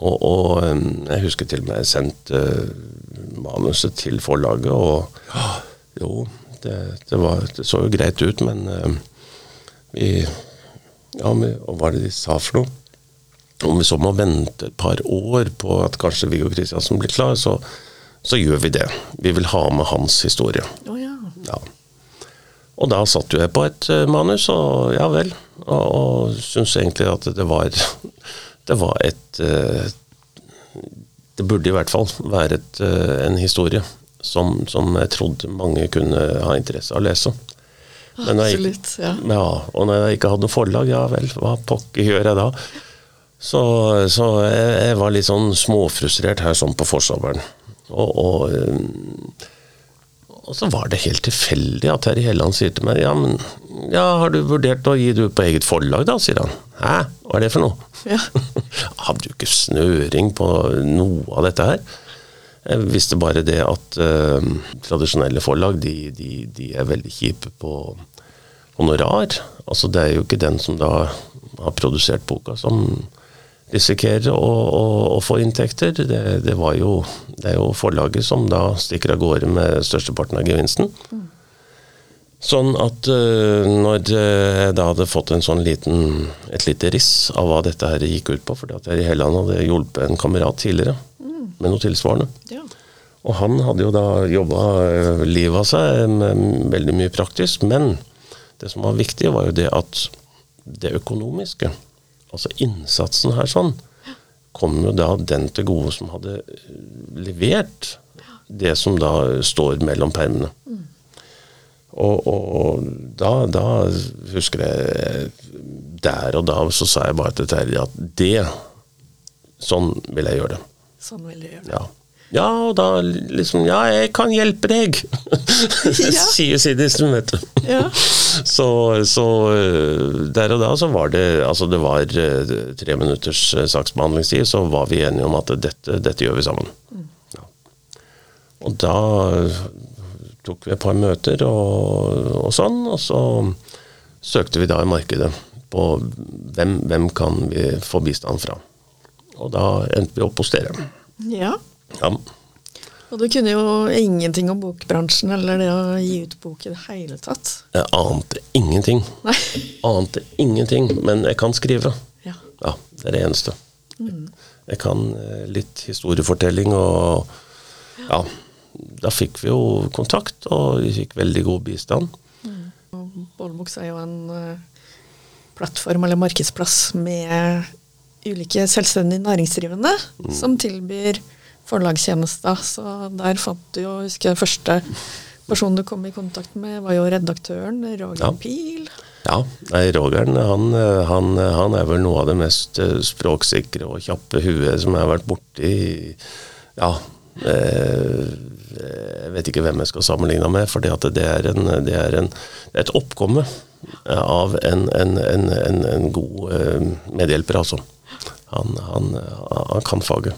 Og, og eh, jeg husker til og med jeg sendte eh, manuset til forlaget, og jo, det, det, var, det så jo greit ut, men eh, vi Ja, men, og hva er det de sa for noe? Om vi så må vente et par år på at kanskje Viggo Kristiansen blir klar, så, så gjør vi det. Vi vil ha med hans historie. Å ja. Ja. Og da satt jo jeg på et eh, manus, og ja vel. Og, og syns egentlig at det var Det var et eh, Det burde i hvert fall være et, eh, en historie som, som jeg trodde mange kunne ha interesse av å lese. Men jeg Absolutt. Ja. ja, og når jeg ikke hadde noe forlag, ja vel, hva pokker gjør jeg da? Så, så jeg, jeg var litt sånn småfrustrert her sånn på forsommeren. Og, og, og så var det helt tilfeldig at Terje Helland sier til meg ja, men ja, har du vurdert å gi det ut på eget forlag da, sier han. Hæ, hva er det for noe? Ja. Hadde jo ikke snøring på noe av dette her. Jeg visste bare det at uh, tradisjonelle forlag de, de, de er veldig kjipe på honorar. Altså Det er jo ikke den som da har produsert boka som risikerer å, å, å få inntekter. Det, det, var jo, det er jo forlaget som da stikker av gårde med størsteparten av gevinsten. Sånn at uh, når jeg da hadde fått en sånn liten, et lite riss av hva dette her gikk ut på, fordi at jeg i Helland hadde hjulpet en kamerat tidligere med noe tilsvarende. ja. Og han hadde jo da jobba livet av seg med veldig mye praktisk, men det som var viktig, var jo det at det økonomiske Altså innsatsen her sånn kom jo da den til gode som hadde eh, levert det som da står mellom permene. Og, og da, da husker jeg Der og da så sa jeg bare til Terje at det Sånn vil jeg gjøre det. Sånn vil jeg gjøre det. Ja. Ja, og da liksom Ja, jeg kan hjelpe deg! Ja. Sier Sidisen, vet du. Ja. Så, så øh, der og da så var det Altså det var øh, tre minutters øh, saksbehandlingstid, så var vi enige om at dette, dette gjør vi sammen. Ja. Og da tok vi et par møter og, og sånn, og så søkte vi da i markedet på hvem, hvem kan vi få bistand fra. Og da endte vi opp hos dere. ja. Ja. Og du kunne jo ingenting om bokbransjen eller det å gi ut bok i det hele tatt. Jeg ante ingenting. Nei. Ante ingenting, men jeg kan skrive. Ja. Ja, det er det eneste. Jeg kan eh, litt historiefortelling og Ja. Da fikk vi jo kontakt, og vi fikk veldig god bistand. Og Bollebooks er jo en eh, plattform eller markedsplass med ulike selvstendig næringsdrivende som tilbyr forlagstjenester. Så der fant du jo, husker jeg, første personen du kom i kontakt med, var jo redaktøren, Roger Ja. Pil. Ja, nei, Rogeren han, han, han er vel noe av det mest eh, språksikre og kjappe huet som jeg har vært borti. Ja, eh, jeg vet ikke hvem jeg skal sammenligne med, for det, er en, det er en, et oppkomme av en, en, en, en, en god eh, medhjelper, altså. Han, han, han kan faget.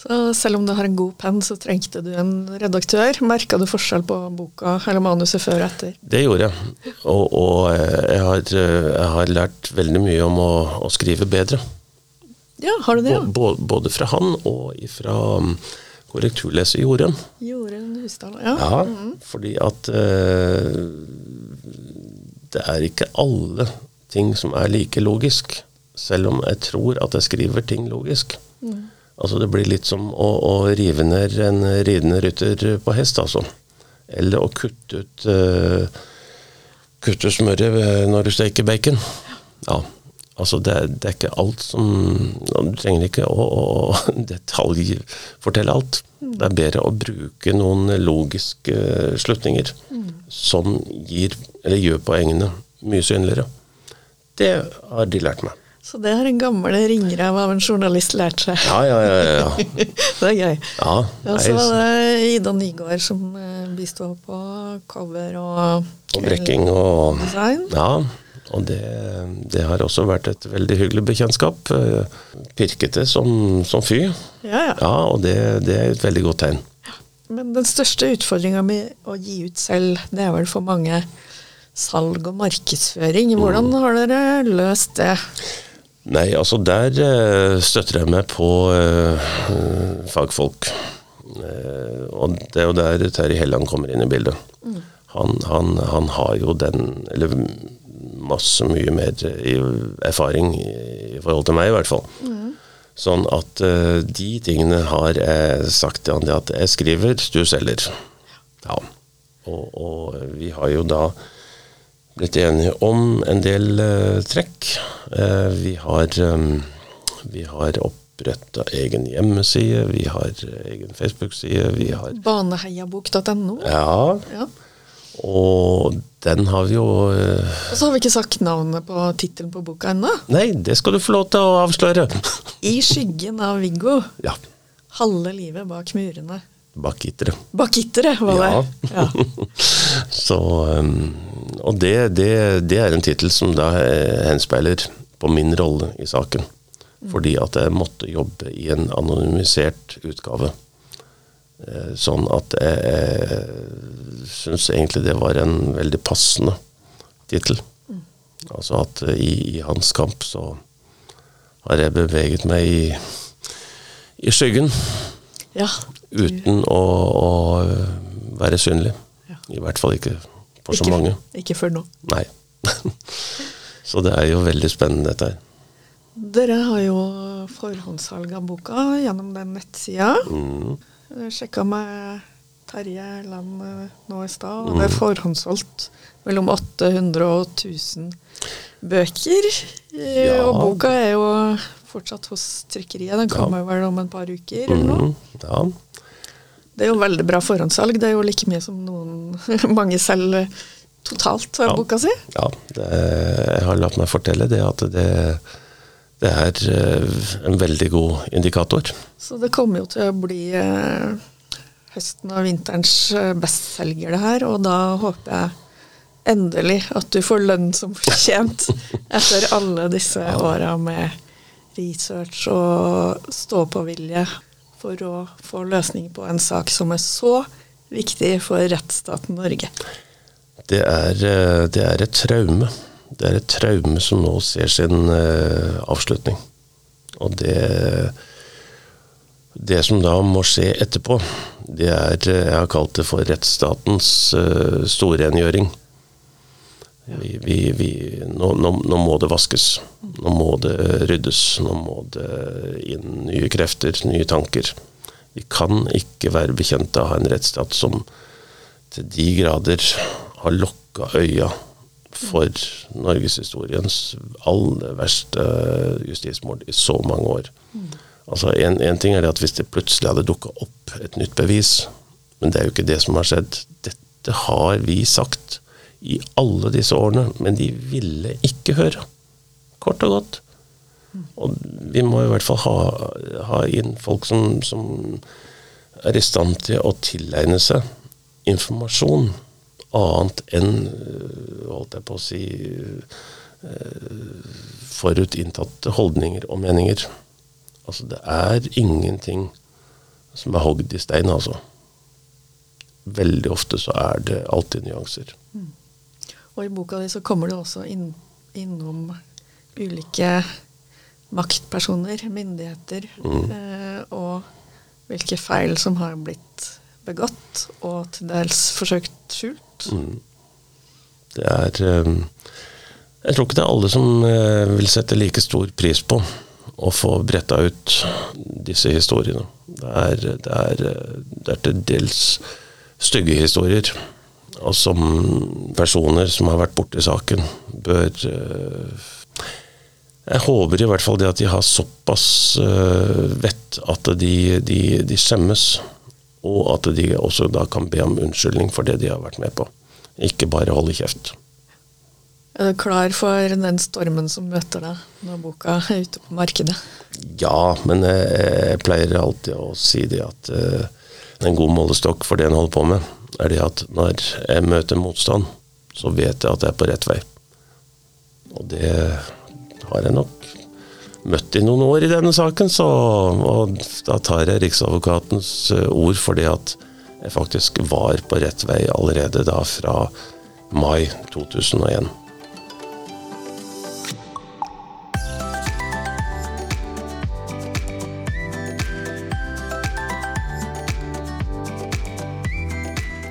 Så selv om du har en god penn, så trengte du en redaktør. Merka du forskjell på boka eller manuset før og etter? Det gjorde jeg. Og, og eh, jeg, har, eh, jeg har lært veldig mye om å, å skrive bedre. Ja, har du det? Ja? Bå- Både fra han og fra korrekturleser Jorunn. Jorunn Husdal. Ja. Ja, fordi at eh, det er ikke alle ting som er like logisk, selv om jeg tror at jeg skriver ting logisk. Altså Det blir litt som å, å rive ned en ridende rytter på hest, altså. Eller å kutte ut uh, Kutte smøret når du steker bacon. Ja, altså det, det er ikke alt som Du trenger ikke å, å detaljfortelle alt. Det er bedre å bruke noen logiske eh, slutninger som gir, gjør poengene mye synligere. Det har de lært meg. Så det har en gammel ringrev av en journalist lært seg. Ja, ja, ja. ja, det er gøy. ja og så var det Ida Nygaard som eh, bisto på cover og, og brekking og design. Ja, og det, det har også vært et veldig hyggelig bekjentskap. Eh, Pirkete som, som fy. Ja, ja. Ja, og det, det er et veldig godt tegn. Men den største utfordringa med å gi ut selv, det er vel for mange salg og markedsføring. Hvordan har dere løst det? Nei, altså der eh, støtter jeg meg på eh, fagfolk. Eh, og det er jo der Terje Helland kommer inn i bildet. Han, han, han har jo den, eller masse mye mer i erfaring i, forhold til meg, i hvert fall. Sånn at de tingene har jeg sagt til han at jeg skriver, du selger. Ja. Og, og vi har jo da blitt enige om en del eh, trekk. Eh, vi har, um, vi har oppretta egen hjemmeside, vi har eh, egen Facebook-side, vi har Baneheiabok.no. Ja, Ja. og den har vi jo eh, Og så har vi ikke sagt navnet på tittelen på boka ennå. Nei, det skal du få lov til å avsløre. I skyggen av Viggo. ja. Halve livet bak murene. Bak gitteret. Bak gitteret, var det. Ja. Så, um, og det, det, det er en tittel som da eh, henspeiler på min rolle i saken. Fordi at jeg måtte jobbe i en anonymisert utgave. Eh, Sånn at jeg, jeg syns egentlig det var en veldig passende tittel. Altså at eh, i, i hans kamp så har jeg beveget meg i, i skyggen ja. Uten å, å være synlig. Ja. I hvert fall ikke for så Ikke- mange. Ikke før nå. Nei. så det er jo veldig spennende, dette her. Dere har jo forhåndssalg av boka gjennom den nettsida. Mm. Sjekka med Terje Land eh, nå i stad, og det er forhåndssolgt mellom 800 og 1000 bøker. Eh, Ja. Og boka er jo fortsatt hos trykkeriet. Den kommer vel om et par uker eller noe. Mm. ja. Det er jo veldig bra forhåndssalg. Det er jo like mye som noen, mange selger totalt av Ja. boka si. ja det, jeg har latt meg fortelle det at det, det er eh, en veldig god indikator. Så det kommer jo til å bli eh, høsten og vinterens eh, bestselger, det her. Og da håper jeg endelig at du får lønn som fortjent etter alle disse åra med research og stå-på-vilje for å få løsning på en sak som er så viktig for rettsstaten Norge. Det er, eh, det er et traume. Det er et traume som nå ser sin eh, avslutning. Og det Det som da må skje etterpå, det er eh, Jeg har kalt det for rettsstatens storrengjøring. Vi, vi, vi, nå, nå, nå må det vaskes. Nå må det ryddes. Nå må det inn nye krefter, nye tanker. Vi kan ikke være bekjent av en rettsstat som til de grader har lokka øya for norgeshistoriens aller verste justismord i så mange år. Altså en, en ting er det at hvis det plutselig hadde dukka opp et nytt bevis, men det er jo ikke det som har skjedd. Dette har vi sagt i alle disse årene, men de ville ikke høre. Kort og godt. Og vi må i hvert fall ha, ha inn folk som, som er i stand til å tilegne seg informasjon annet enn, øh, holdt jeg på å si, øh, forutinntatte holdninger og meninger. Altså, det er ingenting som er hogd i stein, altså. Veldig ofte så er det alltid nyanser. Og i boka di så kommer du også inn, innom ulike maktpersoner, myndigheter, eh, og hvilke feil som har blitt begått, og til dels forsøkt skjult. Det er eh, Jeg tror ikke det er alle som eh, vil sette like stor pris på å få bretta ut disse historiene. Det er, det er, øh, det er til dels stygge historier. Og som personer som har vært borti saken, bør øh, Jeg håper i hvert fall det at de har såpass øh, vett at de, de, de skjemmes. Og at de også da kan be om unnskyldning for det de har vært med på. Ikke bare holde kjeft. Er du klar for den stormen som møter deg når boka er ute på markedet? Ja, men jeg, jeg pleier alltid å si det at uh, en god målestokk for det en holder på med, er det at når jeg møter motstand, så vet jeg at jeg er på rett vei. Og det har jeg nok møtt i noen år i denne saken, så og da tar jeg Riksadvokatens eh, ord for det at jeg faktisk var på rett vei allerede da fra mai 2001.